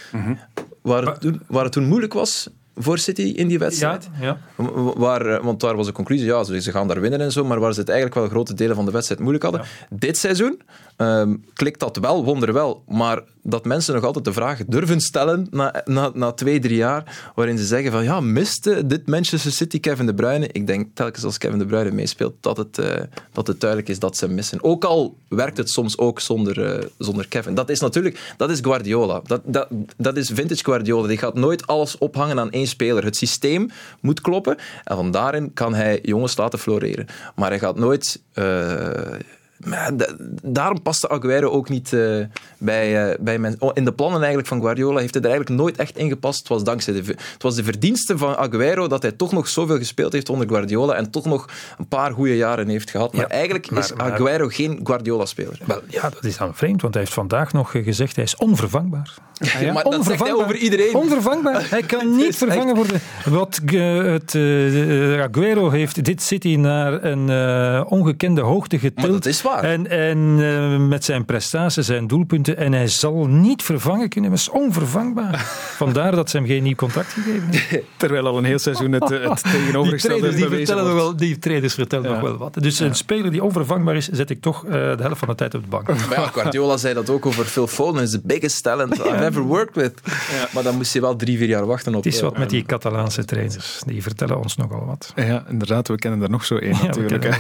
Waar, het toen, waar het toen moeilijk was voor City in die wedstrijd.
Ja,
W- Waar, eh, want daar was de conclusie, ja, ze gaan daar winnen en zo, maar waar ze het eigenlijk wel grote delen van de wedstrijd moeilijk hadden. Dit seizoen ehm, klikt dat wel, wonderwel, maar dat mensen nog altijd de vraag durven stellen na, na, na twee, drie jaar, waarin ze zeggen van, ja, miste dit Manchester City Kevin De Bruyne? Ik denk telkens als Kevin De Bruyne meespeelt, dat het, eh, dat het duidelijk is dat ze missen. Ook al werkt het soms ook zonder, eh, zonder Kevin. Dat is natuurlijk, dat is Guardiola. Dat, dat, dat is vintage Guardiola. Die gaat nooit alles ophangen aan één speler. Het systeem moet kloppen en van daarin kan hij jongens laten floreren. Maar hij gaat nooit... eh, maar da- daarom paste Aguero ook niet eh, bij, eh, bij mensen. in de plannen eigenlijk van Guardiola heeft hij er eigenlijk nooit echt in gepast. Het was dankzij de, het was de verdienste van Aguero dat hij toch nog zoveel gespeeld heeft onder Guardiola en toch nog een paar goede jaren heeft gehad. Maar eigenlijk
maar-
is
maar-
Aguero geen Guardiola-speler.
Wel, ja, dat is dan vreemd, want hij heeft vandaag nog eh, gezegd hij is onvervangbaar.
Ja, maar dat zegt hij over iedereen.
Onvervangbaar. Hij kan niet vervangen worden. Wat het, Aguero heeft dit City naar een ongekende hoogte getild.
Waar.
En, en eh, met zijn prestaties, zijn doelpunten. En hij zal niet vervangen kunnen. Hij is onvervangbaar. Vandaar dat ze hem geen nieuw contract gegeven hebben.
Terwijl al een heel seizoen het, eh, het
Die
tegenovergestelde
traders, die
bewezen
vertellen, nog wel, die traders vertellen nog wel wat. Dus een speler die onvervangbaar is, zet ik toch eh, de helft van de tijd op de bank.
Maar ja, Guardiola zei dat ook over Phil Foden. is the biggest talent I've ever worked with. Maar dan moest hij wel drie, vier jaar wachten op...
Het is wat met die Catalaanse trainers. Die vertellen ons nogal wat.
Ja, inderdaad, we kennen er nog zo één natuurlijk.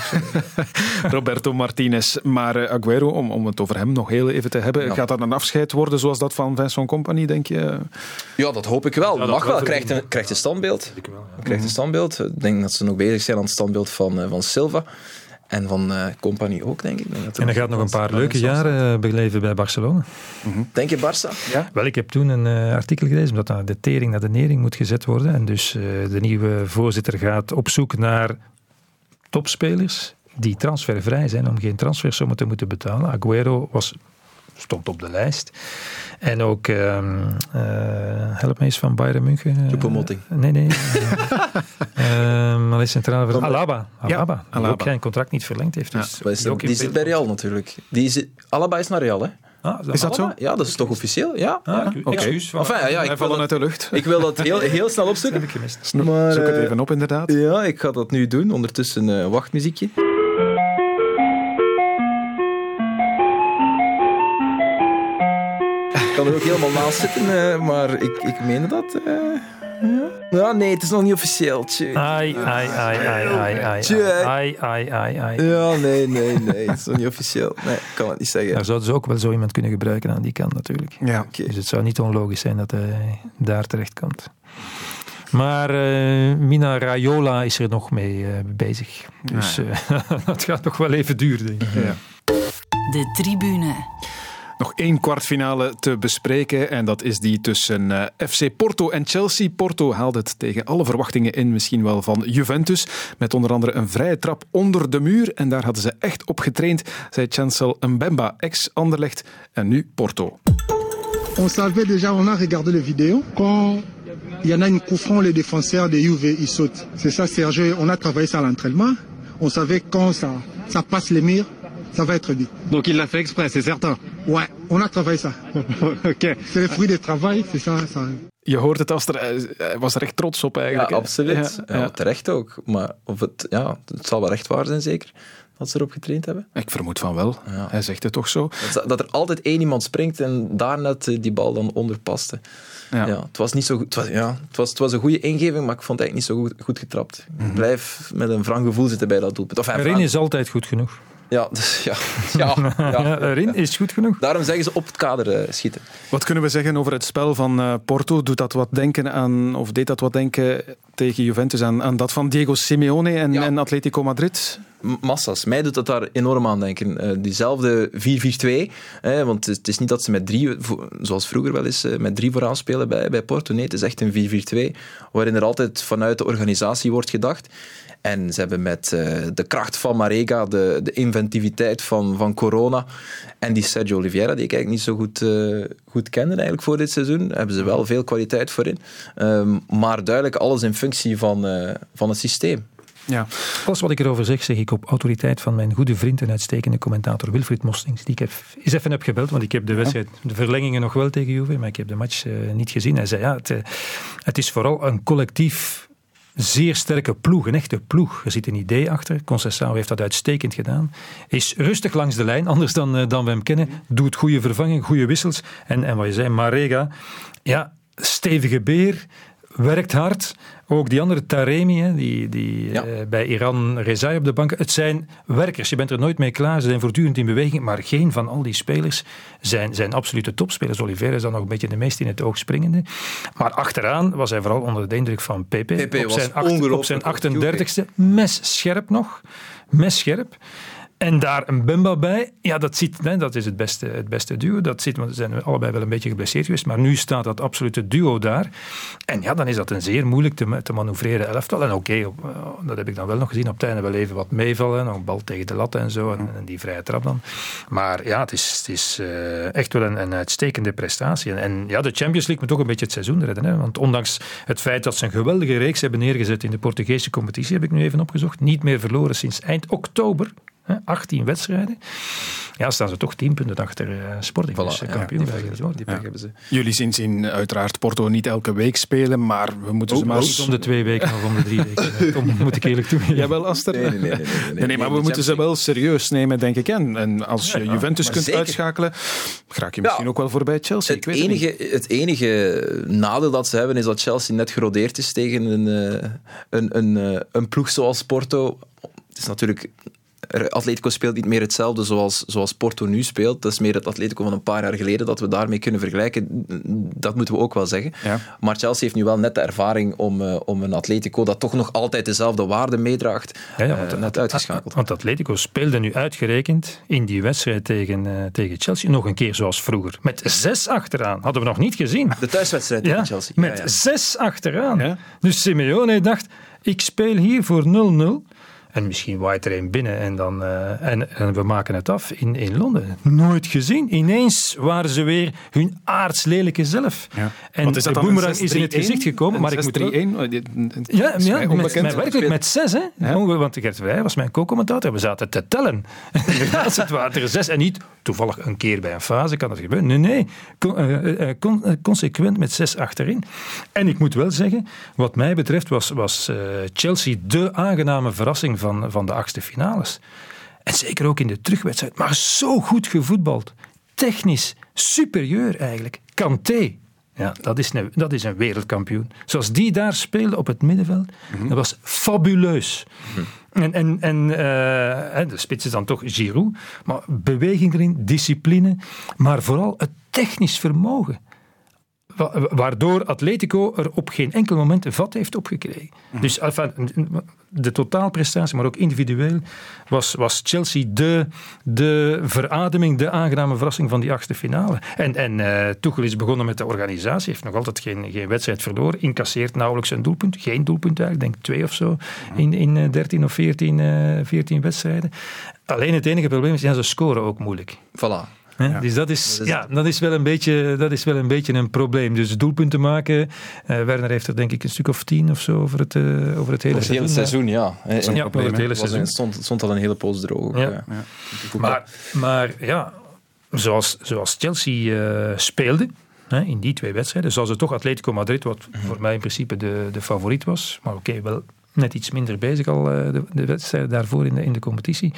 Roberto Martinez. Maar eh, Aguero, om, om het over hem nog heel even te hebben,
Ja.
gaat dat een afscheid worden zoals dat van Vincent Company, denk je?
Ja, dat hoop ik wel.
dat
Mag
wel
wel. Krijgt een, krijgt een standbeeld. Krijgt een standbeeld. Ik denk dat ze nog bezig zijn aan het standbeeld van, eh, van Silva. En van eh Company ook, denk ik. Ik denk dat
En hij gaat nog een paar leuke jaren beleven bij Barcelona.
Denk je Barça?
Ja.
Wel, ik heb toen een eh, artikel gelezen omdat aan de tering naar de nering moet gezet worden. En dus eh, de nieuwe voorzitter gaat op zoek naar topspelers die transfervrij zijn om geen transfersommen te moeten betalen. Aguero was, stond op de lijst. En ook, ehm, eh, help me eens van Bayern München. eh,
Choupo-Moting.
Nee, nee. eh, ehm, wat is centrale voor Alaba. Alaba.
Ja,
Die
Alaba.
ook geen contract niet verlengd heeft. Dus
Maar is
die ook
die
in
zit bij Real natuurlijk. Die zit, Alaba is naar Real, hè?
Ah,
Is dat zo?
Ja, dat is toch officieel? Ja.
Ah,
ja.
oké. Excuus.
Enfin, ja, ja, ik, wil
vallen uit
dat,
de lucht.
ik wil dat heel, heel snel opzoeken.
heb ik gemist.
Maar,
Zoek het
eh,
even op, inderdaad.
Ja, ik ga dat nu doen. Ondertussen wachtmuziekje. Kan er ook helemaal naast zitten, eh, maar ik, ik meende dat. eh, ja. ja, nee, het is nog niet officieel. Tjie.
Ai, ai, ai, ai, ai, ai,
Tjie.
ai, ai, ai, ai.
Ja, nee, nee, nee. Het is nog niet officieel. Nee, ik kan het niet zeggen.
Daar zouden ze ook wel zo iemand kunnen gebruiken aan die kant natuurlijk.
Ja.
Dus het zou niet onlogisch zijn dat hij daar terecht komt. Maar eh, Mina Raiola is er nog mee eh, bezig. Dus eh, dat gaat nog wel even duren, denk ik.
Ja.
De tribune.
Nog één kwartfinale te bespreken en dat is die tussen eh, FC Porto en Chelsea. Porto haalde het tegen alle verwachtingen in, misschien wel van Juventus, met onder andere een vrije trap onder de muur. En daar hadden ze echt op getraind, zei Chancel Mbemba, ex-Anderlecht en nu Porto.
On savait déjà, on a regardé les vidéos. Quand il y en a une coup franc, les défenseurs de Juve, ils sautent. C'est ça, Serge. On a travaillé ça à l'entraînement. On savait quand ça, ça passe les murs, ça va être dit.
Donc il l'a fait exprès, c'est certain.
Ouais, on a travaillé ça.
ok.
C'est le fruit du travail, c'est ça, ça.
Je hoort het, als er, eh, hij was er echt trots op
Ja,
eigenlijk. hè?
absoluut.
Ja,
Ja,
ja.
terecht ook. Maar of het, ja, het zal wel echt waar zijn, zeker. Dat ze erop getraind hebben.
Ik vermoed van wel.
Ja.
Hij zegt het toch zo.
Dat, dat er altijd één iemand springt en daar net eh, die bal dan onder paste.
Ja.
Ja. het was niet zo goed. Het was, ja, het, was, het was een goede ingeving, maar ik vond het eigenlijk niet zo goed, goed getrapt. Ik blijf met een wrang gevoel zitten bij dat doelpunt. Enfin,
Erin is altijd goed genoeg.
Ja, dus, ja, ja, ja.
Erin, is goed genoeg?
Daarom zeggen ze op het kader eh, schieten.
Wat kunnen we zeggen over het spel van eh, Porto? Doet dat wat denken aan, of deed dat wat denken tegen Juventus aan, aan dat van Diego Simeone en, en Atletico Madrid?
Massas. Mij doet dat daar enorm aan denken. Eh, diezelfde 4-4-2. hè, want het is- niet dat ze met drie, zoals vroeger wel eens, eh, met drie vooraan spelen bij, bij Porto. Nee, het is echt een 4-4-2. Waarin er altijd vanuit de organisatie wordt gedacht. En ze hebben met eh, de kracht van Marega, de, de inventiviteit van, van Corona en die Sergio Oliveira, die ik eigenlijk niet zo goed, eh, goed kende eigenlijk voor dit seizoen, hebben ze wel veel kwaliteit voor in. Ehm, maar duidelijk alles in functie van, van het systeem.
Ja. Alles wat ik erover zeg, zeg ik op autoriteit van mijn goede vriend en uitstekende commentator Wilfried Mostings, die ik heb, eens even heb gebeld, want ik heb de wedstrijd, de verlengingen nog wel tegen Juve, maar ik heb de match eh, niet gezien. Hij zei, ja, het, eh, het is vooral een collectief zeer sterke ploeg, een echte ploeg. Er zit een idee achter. Concessao heeft dat uitstekend gedaan. Is rustig langs de lijn, anders dan, eh, dan we hem kennen. Doet goede vervanging, goede wissels. En, en wat je zei, Marega, ja, stevige beer, werkt hard. Ook die andere Taremi, hè, die, die eh, bij Iran Rezai op de bank. Het zijn werkers, je bent er nooit mee klaar. Ze zijn voortdurend in beweging, maar geen van al die spelers zijn, zijn absolute topspelers. Oliveira is dan nog een beetje de meest in het oog springende. Maar achteraan was hij vooral onder de indruk van Pepe.
Pepe
op,
was
zijn acht- op zijn
ongelooflijk
38ste, mes scherp nog. Mes scherp. En daar een Bemba bij. Ja, dat, ziet, hè, dat is het beste, het beste duo. Dat zit, want ze zijn allebei wel een beetje geblesseerd geweest. Maar nu staat dat absolute duo daar. En ja, dan is dat een zeer moeilijk te, te manoeuvreren elftal. En oké, eh, dat heb ik dan wel nog gezien. Op het einde wel even wat meevallen. Nog een bal tegen de lat en zo. En, die vrije trap dan. Maar ja, het is, het is eh, echt wel een, een uitstekende prestatie. En, ja, de Champions League moet toch een beetje het seizoen redden. Hè? Want ondanks het feit dat ze een geweldige reeks hebben neergezet in de Portugese competitie, heb ik nu even opgezocht. Niet meer verloren sinds eind oktober. Hè, 18 wedstrijden. Ja, staan ze toch 10 punten achter eh Sporting. dus eh, kampioen
die pech hebben ze.
Jullie zien, zien uiteraard Porto niet elke week spelen, maar we moeten ze
Ook
maar...
niet om de twee weken of om de drie weken. Kom, moet ik eerlijk toegeven.
Jawel, Aster.
Nee, nee, nee, nee, nee, nee.
maar we moeten ze wel serieus nemen, denk ik. En, en als je
Ja,
Juventus kunt
zeker.
uitschakelen, raak je misschien
Ja.
ook wel voorbij Chelsea.
Het
ik weet het niet.
enige, het enige nadeel dat ze hebben is dat Chelsea net gerodeerd is tegen een, eh, een, een, een ploeg zoals Porto. Het is natuurlijk. Atletico speelt niet meer hetzelfde zoals, zoals Porto nu speelt. Dat is meer het Atletico van een paar jaar geleden dat we daarmee kunnen vergelijken. Dat moeten we ook wel zeggen. Maar Chelsea heeft nu wel net de ervaring om, eh, om een Atletico dat toch nog altijd dezelfde waarde meedraagt,
Ja, ja,
eh, net uitgeschakeld.
Want Atletico speelde nu uitgerekend in die wedstrijd tegen, eh, tegen Chelsea nog een keer zoals vroeger. Met zes achteraan. Hadden we nog niet gezien.
De thuiswedstrijd tegen Chelsea.
Met
Ja, ja.
zes achteraan. Dus Simeone dacht, ik speel hier voor 0-0. En misschien waait er een binnen en, dan, eh, en, en we maken het af in, in Londen. Nooit gezien. Ineens waren ze weer hun aardslelijke zelf. En
Want is dat
boemerang is in het
6-3-1?
gezicht gekomen. Maar ik moet er wel-
6-3-1? Oh, dit-
ja,
dat is
ja met, met, werkelijk met zes, hè? Onge- Want Gert Vrij was mijn co-commentator. We zaten te tellen. Inderdaad, het waren er zes. En niet toevallig een keer bij een fase kan dat gebeuren. Nee, nee. Con- con- eh, consequent met zes achterin. En ik moet wel zeggen, wat mij betreft was, was Chelsea de aangename verrassing van, van de achtste finales. En zeker ook in de terugwedstrijd. Maar zo goed gevoetbald. Technisch superieur eigenlijk. Kanté. Ja, dat is, een, dat is een wereldkampioen. Zoals die daar speelde op het middenveld, dat was fabuleus. En, en, en eh, de spits is dan toch Giroud. Maar beweging erin, discipline, maar vooral het technisch vermogen. Wa- Waardoor Atletico er op geen enkel moment een vat heeft opgekregen. Dus enfin, de totaalprestatie, maar ook individueel, was, was Chelsea de, de verademing, de aangename verrassing van die achtste finale. En, en eh Tuchel is begonnen met de organisatie, heeft nog altijd geen, geen wedstrijd verloren, incasseert nauwelijks een doelpunt. Geen doelpunt eigenlijk, ik denk twee of zo, in, in eh, 13 of 14, eh 14 wedstrijden. Alleen het enige probleem is, ja, ze scoren ook moeilijk.
Voilà.
Hè? Dus dat is, ja, dat, is wel een beetje, dat is wel een beetje een probleem. Dus doelpunten maken. eh, Werner heeft er denk ik een stuk of tien of zo over het, eh, over het hele
Het hele
seizoen.
seizoen, ja.
is een
Ja,
probleem, over het hele seizoen.
stond, stond al een hele poos droog.
Ja.
ja.
Maar, maar ja, zoals, zoals Chelsea eh, speelde hè, in die twee wedstrijden, zoals het toch Atletico Madrid, wat voor mij in principe de, de favoriet was, maar oké, wel net iets minder bezig al de, de wedstrijden daarvoor in de, in de competitie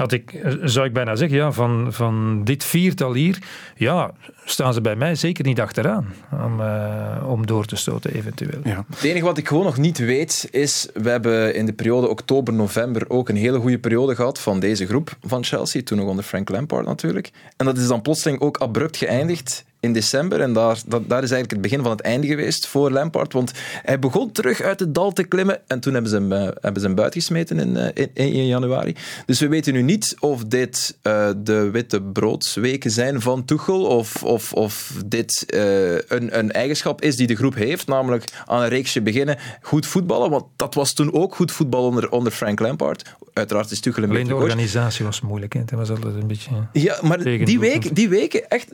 had ik, eh, zou ik bijna zeggen, ja, van, van dit viertal hier, ja, staan ze bij mij zeker niet achteraan om, uh, om door te stoten eventueel.
Ja. Het enige wat ik gewoon nog niet weet is, we hebben in de periode oktober-november ook een hele goede periode gehad van deze groep van Chelsea, toen nog onder Frank Lampard natuurlijk. En dat is dan plotseling ook abrupt geëindigd in december. En daar, dat, daar is eigenlijk het begin van het einde geweest voor Lampard. Want hij begon terug uit het dal te klimmen. En toen hebben ze hem, uh, hebben ze hem buitengesmeten in, uh, in, in, januari. Dus we weten nu niet of dit uh, de witte broodsweken zijn van Tuchel. Of, of, of dit een, een eigenschap is die de groep heeft. Namelijk aan een reeksje beginnen. Goed voetballen. Want dat was toen ook goed voetbal onder, onder Frank Lampard. Uiteraard is Tuchel een
Alleen de organisatie was moeilijk. Hè? Het was altijd een beetje.
Ja, maar die, week, die weken echt.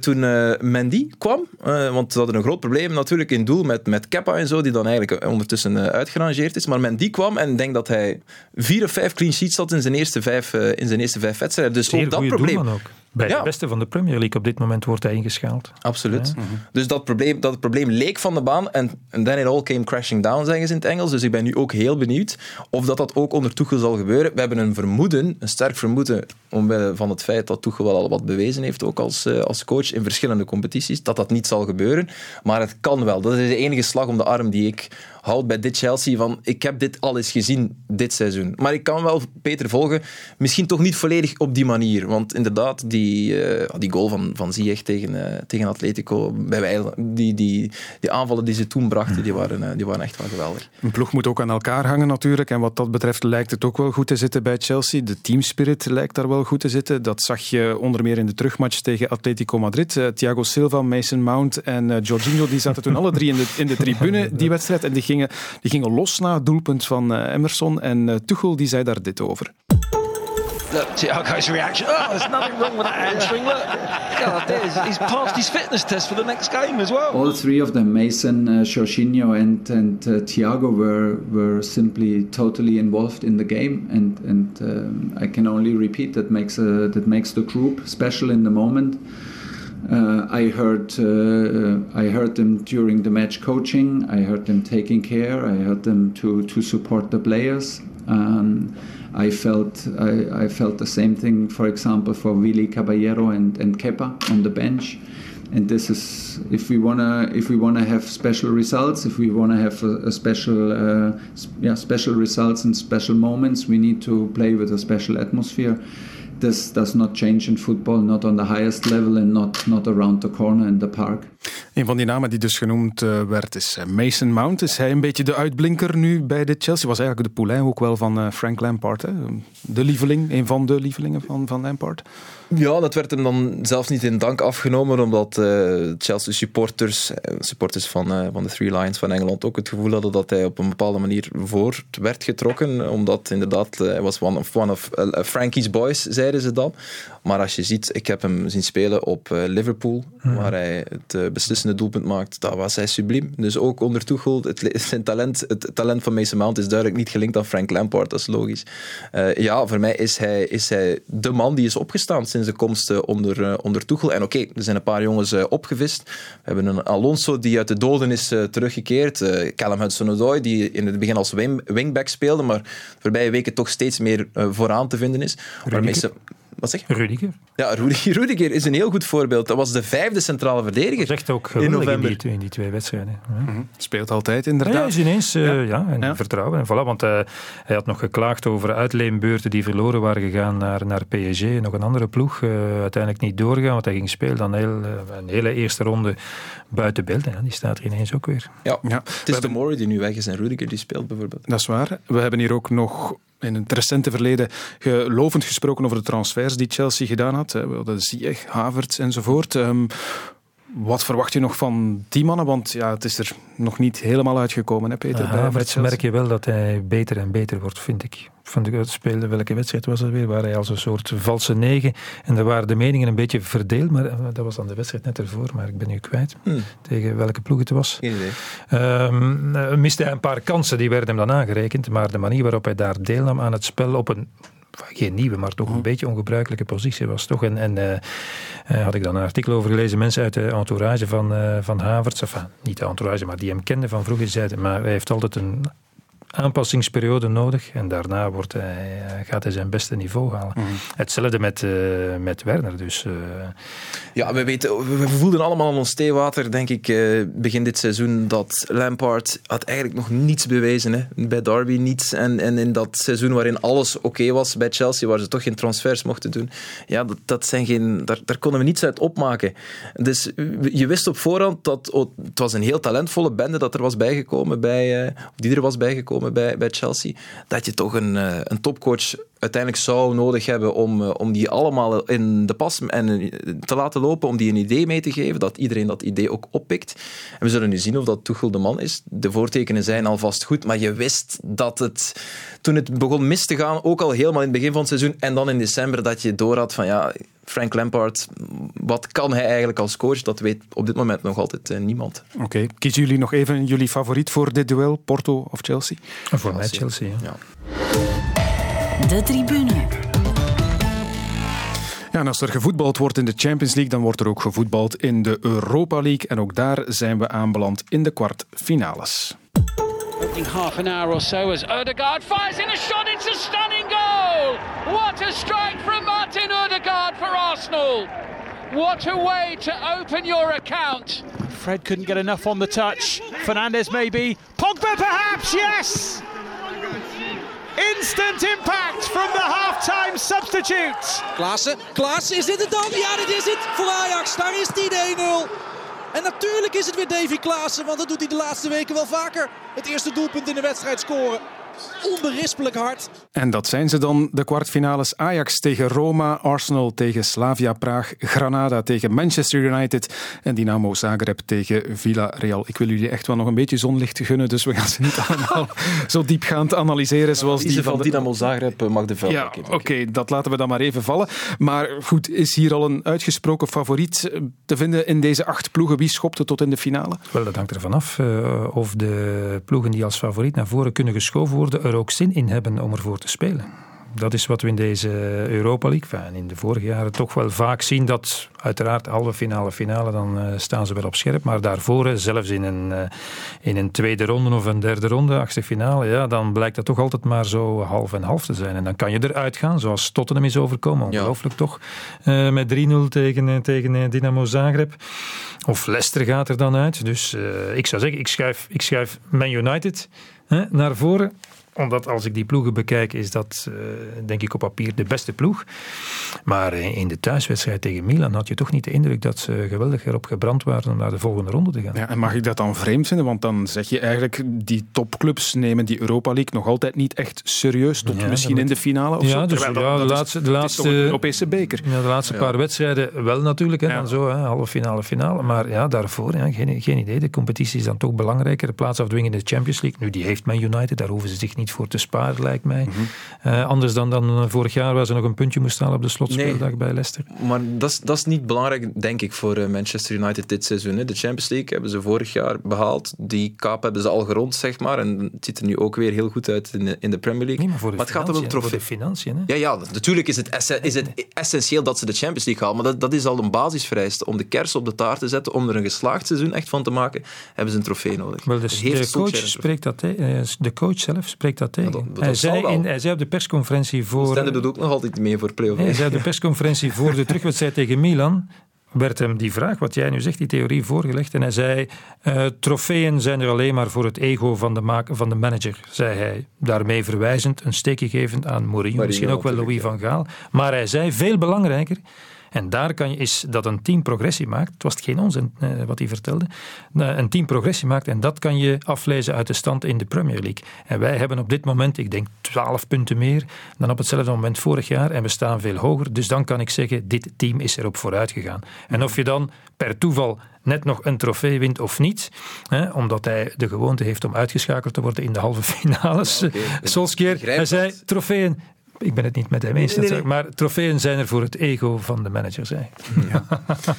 toen Mendy kwam. Uh, want ze hadden een groot probleem natuurlijk in doel met, met Kepa en zo, die dan eigenlijk ondertussen uh, uitgerangeerd is. Maar Mendy kwam en ik denk dat hij vier of vijf clean sheets had in zijn eerste vijf, uh, in zijn eerste vijf wedstrijden. Dus
Zeer
ook dat probleem.
Ook. Bij ja. de beste van de Premier League op dit moment wordt hij ingeschaald.
Absoluut. Ja. Dus dat, probleem, dat probleem leek van de baan en then it all came crashing down, zeggen ze in het Engels. Dus ik ben nu ook heel benieuwd of dat, dat ook onder Tuchel zal gebeuren. We hebben een vermoeden, een sterk vermoeden, omwille van het feit dat Tuchel wel al wat bewezen heeft, ook als, uh, als coach in verschillende competities, dat dat niet zal gebeuren. Maar het kan wel. Dat is de enige slag om de arm die ik houd bij dit Chelsea van ik heb dit al eens gezien dit seizoen. Maar ik kan wel Peter volgen, misschien toch niet volledig op die manier. Want inderdaad, die, uh, die goal van, van Ziyech tegen, uh, tegen Atletico, bij wij, die, die, die aanvallen die ze toen brachten, die waren, uh, die waren echt wel geweldig.
Een ploeg moet ook aan elkaar hangen natuurlijk. En wat dat betreft lijkt het ook wel goed te zitten bij Chelsea. De teamspirit lijkt daar wel goed te zitten. Dat zag je onder meer in de terugmatch tegen Atletico Madrid. Thiago Silva, Mason Mount en Jorginho die zaten toen alle drie in de, in de tribune, die wedstrijd. En die gingen, die gingen los na het doelpunt van Emerson. En Tuchel die zei daar dit over.
Look, Thiago's reaction. Oh, there's nothing wrong with that hamstring. Look, God, there's, he's passed his fitness test for the next game as well.
All three of them, Mason, uh, Jorginho, and and uh, Thiago, were were simply totally involved in the game, and and um, I can only repeat that makes uh, that makes the group special in the moment. Uh, I heard uh, I heard them during the match coaching. I heard them taking care. I heard them to to support the players. Um, I felt I, I, felt the same thing, for example, for Willy Caballero and, and Kepa on the bench. And this is if we wanna if we wanna have special results, if we wanna have a, a special uh, yeah special results and special moments, we need to play with a special atmosphere. This does not change in football, not on the highest level and not, not around the corner in the park.
Een van die namen die dus genoemd uh, werd is Mason Mount. Is hij een beetje de uitblinker nu bij de Chelsea? Was eigenlijk de poulain ook wel van uh, Frank Lampard. Hè? De lieveling, een van de lievelingen van, van Lampard.
Ja, dat werd hem dan zelfs niet in dank afgenomen, omdat Chelsea supporters, supporters van, van de Three Lions van Engeland, ook het gevoel hadden dat hij op een bepaalde manier voort werd getrokken, omdat inderdaad, hij was one of, one of Frankie's boys, zeiden ze dan. Maar als je ziet, ik heb hem zien spelen op Liverpool, hmm. waar hij het beslissende doelpunt maakt, dat was hij subliem. Dus ook onder Tuchel, het, zijn talent, het talent van Mason Mount is duidelijk niet gelinkt aan Frank Lampard, dat is logisch. ja, voor mij is hij, is hij de man die is opgestaan sinds de komst onder, onder Tuchel. En oké, okay, er zijn een paar jongens opgevist. We hebben een Alonso die uit de doden is teruggekeerd. Callum Hudson-Odoi, die in het begin als wingback speelde, maar de voorbije weken toch steeds meer vooraan te vinden is. Ze wat zeg je?
Rudiger.
Ja, Rudiger, Rudiger is een heel goed voorbeeld. Dat was de vijfde centrale verdediger.
Echt ook in november. In die, in die twee wedstrijden. Ja.
Mm -hmm. Speelt altijd, inderdaad.
Ja, is ineens uh, ja. ja. en ja. vertrouwen. En voilà, want uh, hij had nog geklaagd over uitleenbeurten die verloren waren gegaan naar, naar PSG. Nog een andere ploeg. Uh, uiteindelijk niet doorgaan, want hij ging spelen dan heel, een hele eerste ronde buiten beeld. En die staat er ineens ook weer.
Ja, ja. het is de Mori die nu weg is en Rudiger die speelt bijvoorbeeld.
Dat is waar. We hebben hier ook nog in het recente verleden gelovend gesproken over de transfers die Chelsea gedaan had. We hadden Ziyech, Havertz enzovoort. Um, wat verwacht je nog van die mannen? Want ja, het is er nog niet helemaal uitgekomen, hè, Peter?
Uh, Havertz merk je wel dat hij beter en beter wordt, vind ik. Vond ik speelde, welke wedstrijd was dat weer? Waar hij als een soort valse negen. En daar waren de meningen een beetje verdeeld, maar dat was dan de wedstrijd net ervoor, maar ik ben nu kwijt hmm. tegen welke ploeg het was.
Geen idee.
Um, miste hij een paar kansen, die werden hem dan aangerekend, maar de manier waarop hij daar deelnam aan het spel op een geen nieuwe, maar toch een mm. beetje ongebruikelijke positie was. Toch? En, en uh, had ik dan een artikel over gelezen. Mensen uit de entourage van, uh, van Havertz, enfin, niet de entourage, maar die hem kenden van vroeger, zeiden, maar hij heeft altijd een aanpassingsperiode nodig. En daarna wordt hij, eh, gaat hij zijn beste niveau halen.
Mhm.
Hetzelfde met, uh, met Werner. Dus, uh...
Ja, we, weten, we voelden allemaal aan ons theewater, denk ik, uh, begin dit seizoen, dat Lampard had eigenlijk nog niets bewezen. Hè. Bij Derby niets. En, en in dat seizoen waarin alles oké was bij Chelsea, waar ze toch geen transfers mochten doen, ja, dat, dat zijn geen, daar, daar konden we niets uit opmaken. Dus je wist op voorhand dat oh, het was een heel talentvolle bende dat er was bijgekomen bij, die er was bijgekomen bij, bij Chelsea, dat je toch een, een topcoach uiteindelijk zou nodig hebben om, om die allemaal in de pas en te laten lopen, om die een idee mee te geven, dat iedereen dat idee ook oppikt. En we zullen nu zien of dat Tuchel de man is. De voortekenen zijn alvast goed, maar je wist dat het, toen het begon mis te gaan, ook al helemaal in het begin van het seizoen en dan in december, dat je door had van ja, Frank Lampard, wat kan hij eigenlijk als coach? Dat weet op dit moment nog altijd uh, niemand.
Oké, okay. kiezen jullie nog even jullie favoriet voor dit duel, Porto of Chelsea?
Voor mij Chelsea, ja.
ja.
De tribune.
Ja, en als er gevoetbald wordt in de Champions League, dan wordt er ook gevoetbald in de Europa League. En ook daar zijn we aanbeland in de kwartfinales.
In half an hour or so as Odegaard fires in a shot, it's a stunning goal! What a strike from Martin Odegaard for Arsenal! What a way to open your account!
Fred couldn't get enough on the touch. Fernandez maybe. Pogba perhaps, yes! Instant impact from the halftime substitute.
Klaassen, Klaassen, is dit het dan? Ja, dit is het voor Ajax. Daar is die 1-0. En natuurlijk is het weer Davy Klaassen, want dat doet hij de laatste weken wel vaker. Het eerste doelpunt in de wedstrijd scoren. Onberispelijk hard.
En dat zijn ze dan, de kwartfinales. Ajax tegen Roma, Arsenal tegen Slavia Praag, Granada tegen Manchester United en Dynamo Zagreb tegen Villarreal. Ik wil jullie echt wel nog een beetje zonlicht gunnen, dus we gaan ze niet allemaal zo diepgaand analyseren zoals die
van, de... Dynamo Zagreb mag de veld.
Ja, oké, okay, dat laten we dan maar even vallen. Maar goed, is hier al een uitgesproken favoriet te vinden in deze acht ploegen? Wie schopte tot in de finale?
Wel, dat hangt ervan af uh, of de ploegen die als favoriet naar voren kunnen geschoven worden er ook zin in hebben om ervoor te spelen. Dat is wat we in deze Europa League, en in de vorige jaren toch wel vaak zien. Dat uiteraard halve finale, finale, dan uh, staan ze wel op scherp. Maar daarvoor, zelfs in een, uh, in een tweede ronde of een derde ronde, achtste finale, ja, dan blijkt dat toch altijd maar zo half en half te zijn. En dan kan je eruit gaan, zoals Tottenham is overkomen. Ongelooflijk ja. toch. Uh, met 3-0 tegen, tegen Dynamo Zagreb. Of Leicester gaat er dan uit. Dus ik zou zeggen, ik schuif, ik schuif Man United hè, naar voren omdat als ik die ploegen bekijk, is dat uh, denk ik op papier de beste ploeg. Maar in de thuiswedstrijd tegen Milan had je toch niet de indruk dat ze geweldig erop gebrand waren om naar de volgende ronde te gaan.
Ja, en mag ik dat dan vreemd vinden? Want dan zeg je eigenlijk, die topclubs nemen die Europa League nog altijd niet echt serieus, tot ja, misschien in de finale of
ja,
zo.
Dus, ja,
dat,
de
dat
laatste,
is,
de laatste
Europese beker.
Ja, de laatste paar wedstrijden wel natuurlijk, hè, dan zo, hè, halve finale, finale. Maar ja, daarvoor, ja, geen, geen idee. De competitie is dan toch belangrijker. De plaatsafdwinging in de Champions League. Nu, die heeft Man United, daar hoeven ze zich niet voor te sparen lijkt mij. Mm-hmm. uh, anders dan, dan vorig jaar, waar ze nog een puntje moesten halen op de slotspeeldag
nee,
bij Leicester.
Maar dat is, dat is niet belangrijk, denk ik, voor Manchester United dit seizoen. Hè. De Champions League hebben ze vorig jaar behaald. Die kaap hebben ze al gerond, zeg maar. En het ziet er nu ook weer heel goed uit in de, in de Premier League.
Nee, maar voor de
maar het gaat om een trofee.
Financiën. Hè?
Ja, ja, natuurlijk is het, is het essentieel dat ze de Champions League halen. Maar dat, dat is al een basisvereiste. Om de kers op de taart te zetten, om er een geslaagd seizoen echt van te maken, hebben ze een trofee nodig.
Wel, dus de, coach spreekt dat, de coach zelf spreekt dat tegen. Ja, dat, dat hij, zei in, hij zei op de persconferentie voor...
Stende doet ook nog altijd mee voor play-off.
Hij zei op de persconferentie voor de terugwedstrijd tegen Milan werd hem die vraag, wat jij nu zegt, die theorie voorgelegd. En hij zei, uh, trofeeën zijn er alleen maar voor het ego van de, van de manager, zei hij. Daarmee verwijzend, een steekje gevend aan Mourinho, misschien ook wel Louis van Gaal. Maar hij zei, veel belangrijker, en daar kan je, is dat een team progressie maakt. Het was geen onzin eh, wat hij vertelde. Een team progressie maakt en dat kan je aflezen uit de stand in de Premier League. En wij hebben op dit moment, ik denk 12 punten meer dan op hetzelfde moment vorig jaar. En we staan veel hoger. Dus dan kan ik zeggen, dit team is erop vooruit gegaan. En of je dan per toeval net nog een trofee wint of niet. Hè, omdat hij de gewoonte heeft om uitgeschakeld te worden in de halve finales. Ja, okay. Solskjaer, hij zei, trofeeën ik ben het niet met hem eens.
Nee, nee, nee.
Maar trofeeën zijn er voor het ego van de managers. Hè.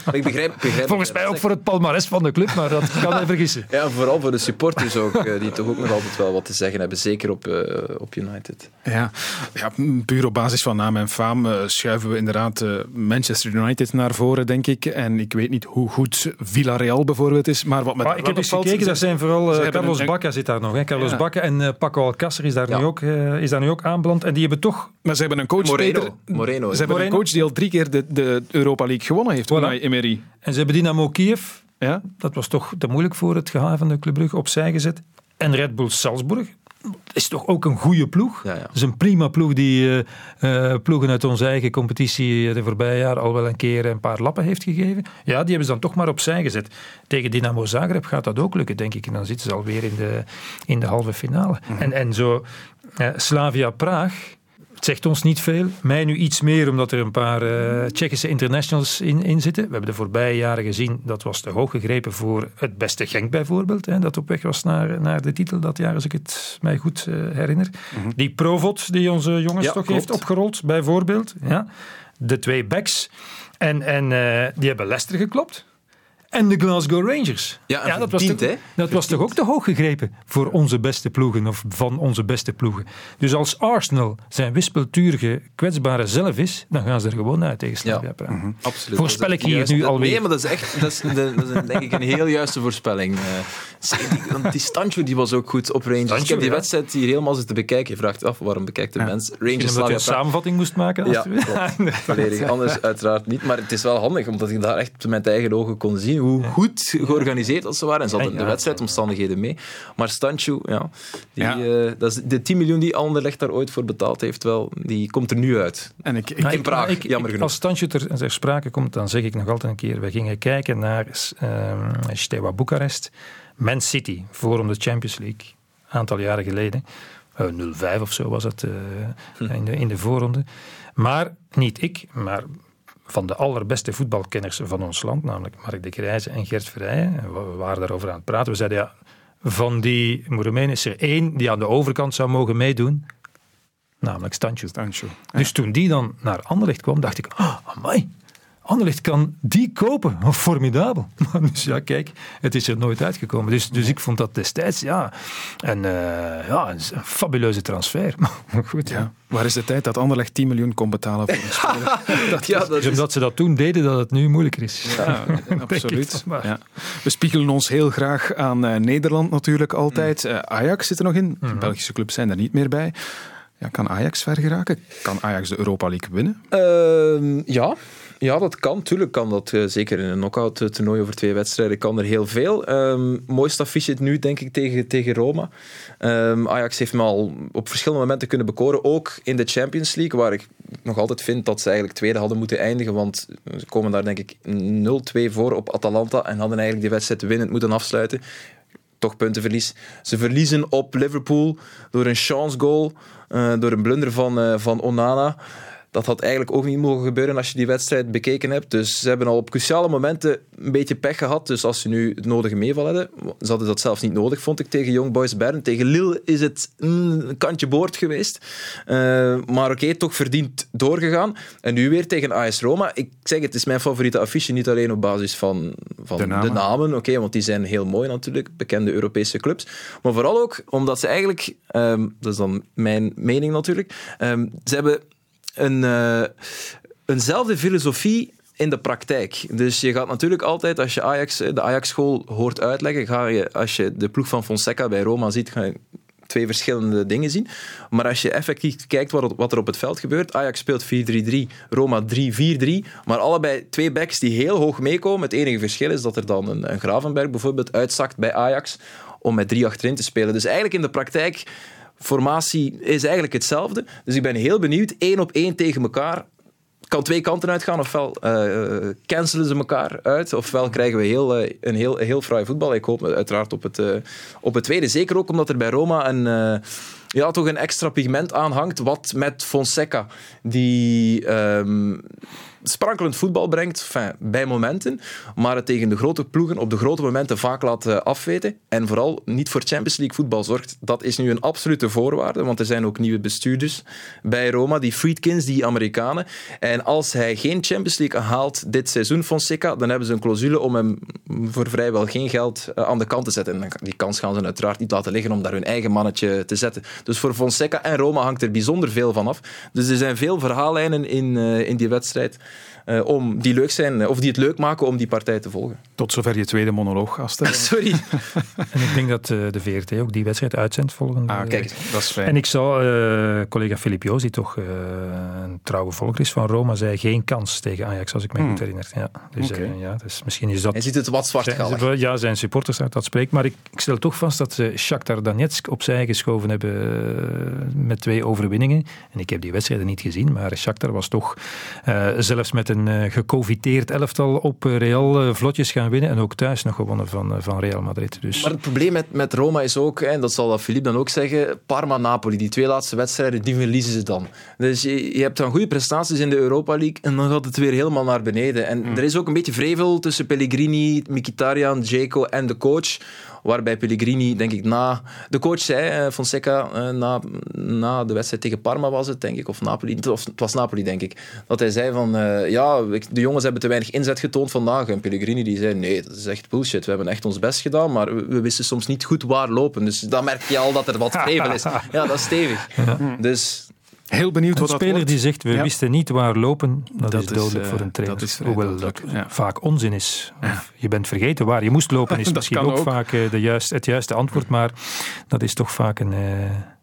Maar ik begrijp, begrijp
Volgens mij ook voor het palmares van de club, maar dat kan hij vergissen.
Ja, vooral voor de supporters ook, eh, die toch ook nog altijd wel wat te zeggen hebben. Zeker op, eh, op United.
Ja. ja, puur op basis van naam en faam eh, schuiven we inderdaad Manchester United naar voren, denk ik. En ik weet niet hoe goed Villarreal bijvoorbeeld is, maar wat met
Maar ik heb eens gekeken, dat zijn vooral Carlos Bacca zit daar nog. Hè. Carlos
Ja.
Bacca en Paco Alcácer is, daar nu ook, is daar nu ook aanbeland. En die hebben toch...
Maar ze hebben een coach,
Moreno.
Peter,
Moreno,
Ze hebben een coach die al drie keer de, de Europa League gewonnen heeft,
Voilà.
Emery.
En ze hebben Dynamo Kiev,
Ja?
dat was toch te moeilijk voor het gehaal van de Club Brugge, opzij gezet. En Red Bull Salzburg, is toch ook een goede ploeg.
Ja, ja.
Dat is een prima ploeg die eh, eh, ploegen uit onze eigen competitie de voorbije jaar al wel een keer een paar lappen heeft gegeven. Ja, die hebben ze dan toch maar opzij gezet. Tegen Dynamo Zagreb gaat dat ook lukken, denk ik. En dan zitten ze alweer in de, in de halve finale. en, en zo eh, Slavia Praag, het zegt ons niet veel. Mij nu iets meer, omdat er een paar eh, Tsjechische internationals in, in zitten. We hebben de voorbije jaren gezien, dat was te hoog gegrepen voor het beste Genk bijvoorbeeld. Hè, dat op weg was naar, naar de titel dat jaar, als ik het mij goed eh, herinner. Die Provot, die onze jongens
Ja,
toch
klopt.
heeft opgerold, bijvoorbeeld. Ja. De twee backs. En, en eh, die hebben Leicester geklopt. En de Glasgow Rangers.
Ja,
dat was, toch, dat was toch ook te hoog gegrepen voor onze beste ploegen of van onze beste ploegen. Dus als Arsenal zijn wispelturige, kwetsbare zelf is, dan gaan ze er gewoon uit tegen Slavia
Ja.
Praag.
Absoluut.
Voorspel
Dat
ik
is
hier
juist-
nu
dat-
alweer.
Nee, maar dat is echt dat is, dat is een- denk ik een heel juiste voorspelling. Eh, die, want die Stancho die was ook goed op Rangers.
Stancho,
ik heb die
ja.
wedstrijd hier helemaal zitten bekijken. Je vraagt af, waarom bekijkt de mens Rangers
omdat je
Slavia
een samenvatting moest maken.
Ja,
alsjeblieft.
klopt. volledig. Anders uiteraard niet. Maar het is wel handig, omdat ik daar echt met eigen ogen kon zien hoe goed georganiseerd dat ze waren. En ze hadden de wedstrijdomstandigheden mee. Maar Stanchu, ja, die, eh, dat is de 10 miljoen die Anderlecht daar ooit voor betaald heeft, wel, die komt er nu uit.
En ik, ik,
in Praag,
ik-
jammer genoeg.
Als Standje ter, ter sprake komt, dan zeg ik nog altijd een keer: we gingen kijken naar ehm Steaua Boekarest, Man City, voor om de Champions League, een aantal jaren geleden. Eh, 0-5 of zo was het eh, in, de, in de voorronde. Maar niet ik, maar van de allerbeste voetbalkenners van ons land, namelijk Mark de Grijze en Gert Verrijen. En We waren daarover aan het praten. We zeiden ja, van die Roemenen is er één die aan de overkant zou mogen meedoen, namelijk Standje.
Sancho.
Dus toen die dan naar Anderlecht kwam, dacht ik, oh, amai, Anderlecht kan die kopen. Oh, formidabel. Maar dus ja, kijk, het is er nooit uitgekomen. Dus, dus ik vond dat destijds, ja, een, eh, ja, een, een fabuleuze transfer. Maar goed, ja.
Ja. Waar is de tijd dat Anderlecht 10 miljoen kon betalen voor een speler?
Dat, ja, dat
Dus
is,
omdat ze dat toen deden, dat het nu moeilijker is.
Ja, absoluut. Ja. We spiegelen ons heel graag aan eh, Nederland natuurlijk altijd. Eh, Ajax zit er nog in. De Belgische clubs zijn er niet meer bij. Ja, kan Ajax ver geraken? Kan Ajax de Europa League winnen?
Ehm, ja. Ja, dat kan. Tuurlijk kan dat. eh, zeker in een knockout eh, toernooi over twee wedstrijden kan er heel veel. Ehm mooiste affiche nu, denk ik, tegen, tegen Roma. Ehm, Ajax heeft me al op verschillende momenten kunnen bekoren. Ook in de Champions League, waar ik nog altijd vind dat ze eigenlijk tweede hadden moeten eindigen. Want ze komen daar, denk ik, 0-2 voor op Atalanta. En hadden eigenlijk die wedstrijd winnend moeten afsluiten. Toch puntenverlies. Ze verliezen op Liverpool door een chance goal. eh, door een blunder van, van Onana. Dat had eigenlijk ook niet mogen gebeuren als je die wedstrijd bekeken hebt. Dus ze hebben al op cruciale momenten een beetje pech gehad. Dus als ze nu het nodige meeval hadden, ze hadden dat zelfs niet nodig, vond ik, tegen Young Boys Bern. Tegen Lille is het mm, een kantje boord geweest. Eh, maar oké, toch verdiend doorgegaan. En nu weer tegen AS Roma. Ik zeg, het is mijn favoriete affiche, niet alleen op basis van, van
De namen,
oké, want die zijn heel mooi natuurlijk, bekende Europese clubs. Maar vooral ook omdat ze eigenlijk, ehm, dat is dan mijn mening natuurlijk, ehm, ze hebben een, eh, eenzelfde filosofie in de praktijk. Dus je gaat natuurlijk altijd, als je Ajax, de Ajax-school hoort uitleggen, ga je, als je de ploeg van Fonseca bij Roma ziet, ga je twee verschillende dingen zien. Maar als je effectief kijkt wat, wat er op het veld gebeurt, Ajax speelt 4-3-3, Roma 3-4-3, maar allebei twee backs die heel hoog meekomen. Het enige verschil is dat er dan een, een Gravenberg bijvoorbeeld uitzakt bij Ajax om met drie achterin te spelen. Dus eigenlijk in de praktijk formatie is eigenlijk hetzelfde. Dus ik ben heel benieuwd, één op één tegen elkaar. Kan twee kanten uitgaan, ofwel eh, cancelen ze elkaar uit, ofwel krijgen we heel, eh, een heel, heel fraai voetbal. Ik hoop uiteraard op het, eh, op het tweede. Zeker ook omdat er bij Roma een, ja, toch een extra pigment aan hangt, wat met Fonseca, die... ehm, sprankelend voetbal brengt, bij momenten, maar het tegen de grote ploegen op de grote momenten vaak laat uh, afweten en vooral niet voor Champions League voetbal zorgt. Dat is nu een absolute voorwaarde, want er zijn ook nieuwe bestuurders bij Roma, die Friedkins, die Amerikanen. En als hij geen Champions League haalt dit seizoen, Fonseca, dan hebben ze een clausule om hem voor vrijwel geen geld uh, aan de kant te zetten. En die kans gaan ze uiteraard niet laten liggen om daar hun eigen mannetje te zetten. Dus voor Fonseca en Roma hangt er bijzonder veel van af. Dus er zijn veel verhaallijnen in, uh, in die wedstrijd. Uh, om die leuk zijn, of die het leuk maken om die partij te volgen.
Tot zover je tweede monoloog, Aster.
Sorry.
en ik denk dat uh, de VRT ook die wedstrijd uitzendt volgende
Ah, kijk, dat is fijn.
En ik zou, uh, collega Filip Joos, die toch een trouwe volger is van Roma, zei geen kans tegen Ajax, als ik me
Hmm.
goed herinner. Ja, dus,
Oké.
ja, dus misschien is dat...
Hij ziet het wat zwartgallig.
Zijn- Ja, zijn supporters uit dat spreekt. Maar ik, ik stel toch vast dat ze Shakhtar Donetsk opzij geschoven hebben eh, met twee overwinningen. En ik heb die wedstrijden niet gezien, maar Shakhtar was toch eh, zelfs met een eh gecoviteerd elftal op eh, Real eh, vlotjes gaan winnen. En ook thuis nog gewonnen van, van Real Madrid. Dus
Maar het probleem met, met Roma is ook, en dat zal dat Philippe dan ook zeggen, Parma-Napoli, die twee laatste wedstrijden, die verliezen ze dan. Dus je, je hebt dan goede prestaties in de Europa League en dan gaat het weer helemaal naar beneden. En er is ook een beetje vrevel tussen Pellegrini, Mkhitaryan, Dzeko en de coach. Waarbij Pellegrini, denk ik, na... De coach zei, eh, Fonseca, eh, na, na de wedstrijd tegen Parma was het, denk ik, of Napoli. Het was, het was Napoli, denk ik. Dat hij zei van, eh, ja, de jongens hebben te weinig inzet getoond vandaag. En Pellegrini die zei, nee, dat is echt bullshit. We hebben echt ons best gedaan, maar we, we wisten soms niet goed waar lopen. Dus dan merk je al dat er wat vrevel is. Ja, dat is stevig. Dus...
Heel benieuwd
Een
wat dat
speler
wordt.
die zegt, we
Ja.
wisten niet waar lopen, dat,
Dat
is dodelijk
eh,
voor een trainer.
dat is vrij
Hoewel
dodelijk,
dat
ja.
vaak onzin is. Of je bent vergeten waar je moest lopen, is misschien ook,
ook.
vaak eh, de juist, het juiste antwoord. Maar dat is toch vaak een eh,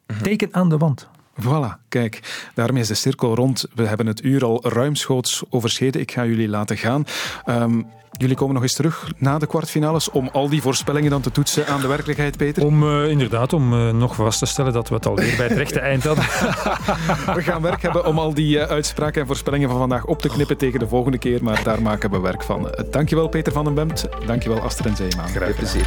Mhm.
teken aan de wand.
Voilà, kijk, daarmee is de cirkel rond. We hebben het uur al ruimschoots overschreden. Ik ga jullie laten gaan. Ehm, jullie komen nog eens terug na de kwartfinales om al die voorspellingen dan te toetsen aan de werkelijkheid, Peter.
Om eh, inderdaad, om eh, nog vast te stellen dat we het alweer bij het rechte eind hadden.
We gaan werk hebben om al die eh, uitspraken en voorspellingen van vandaag op te knippen tegen de volgende keer, maar daar maken we werk van. Dankjewel Peter van den Bemt, dankjewel Astrid en Zeeman.
Graag plezier.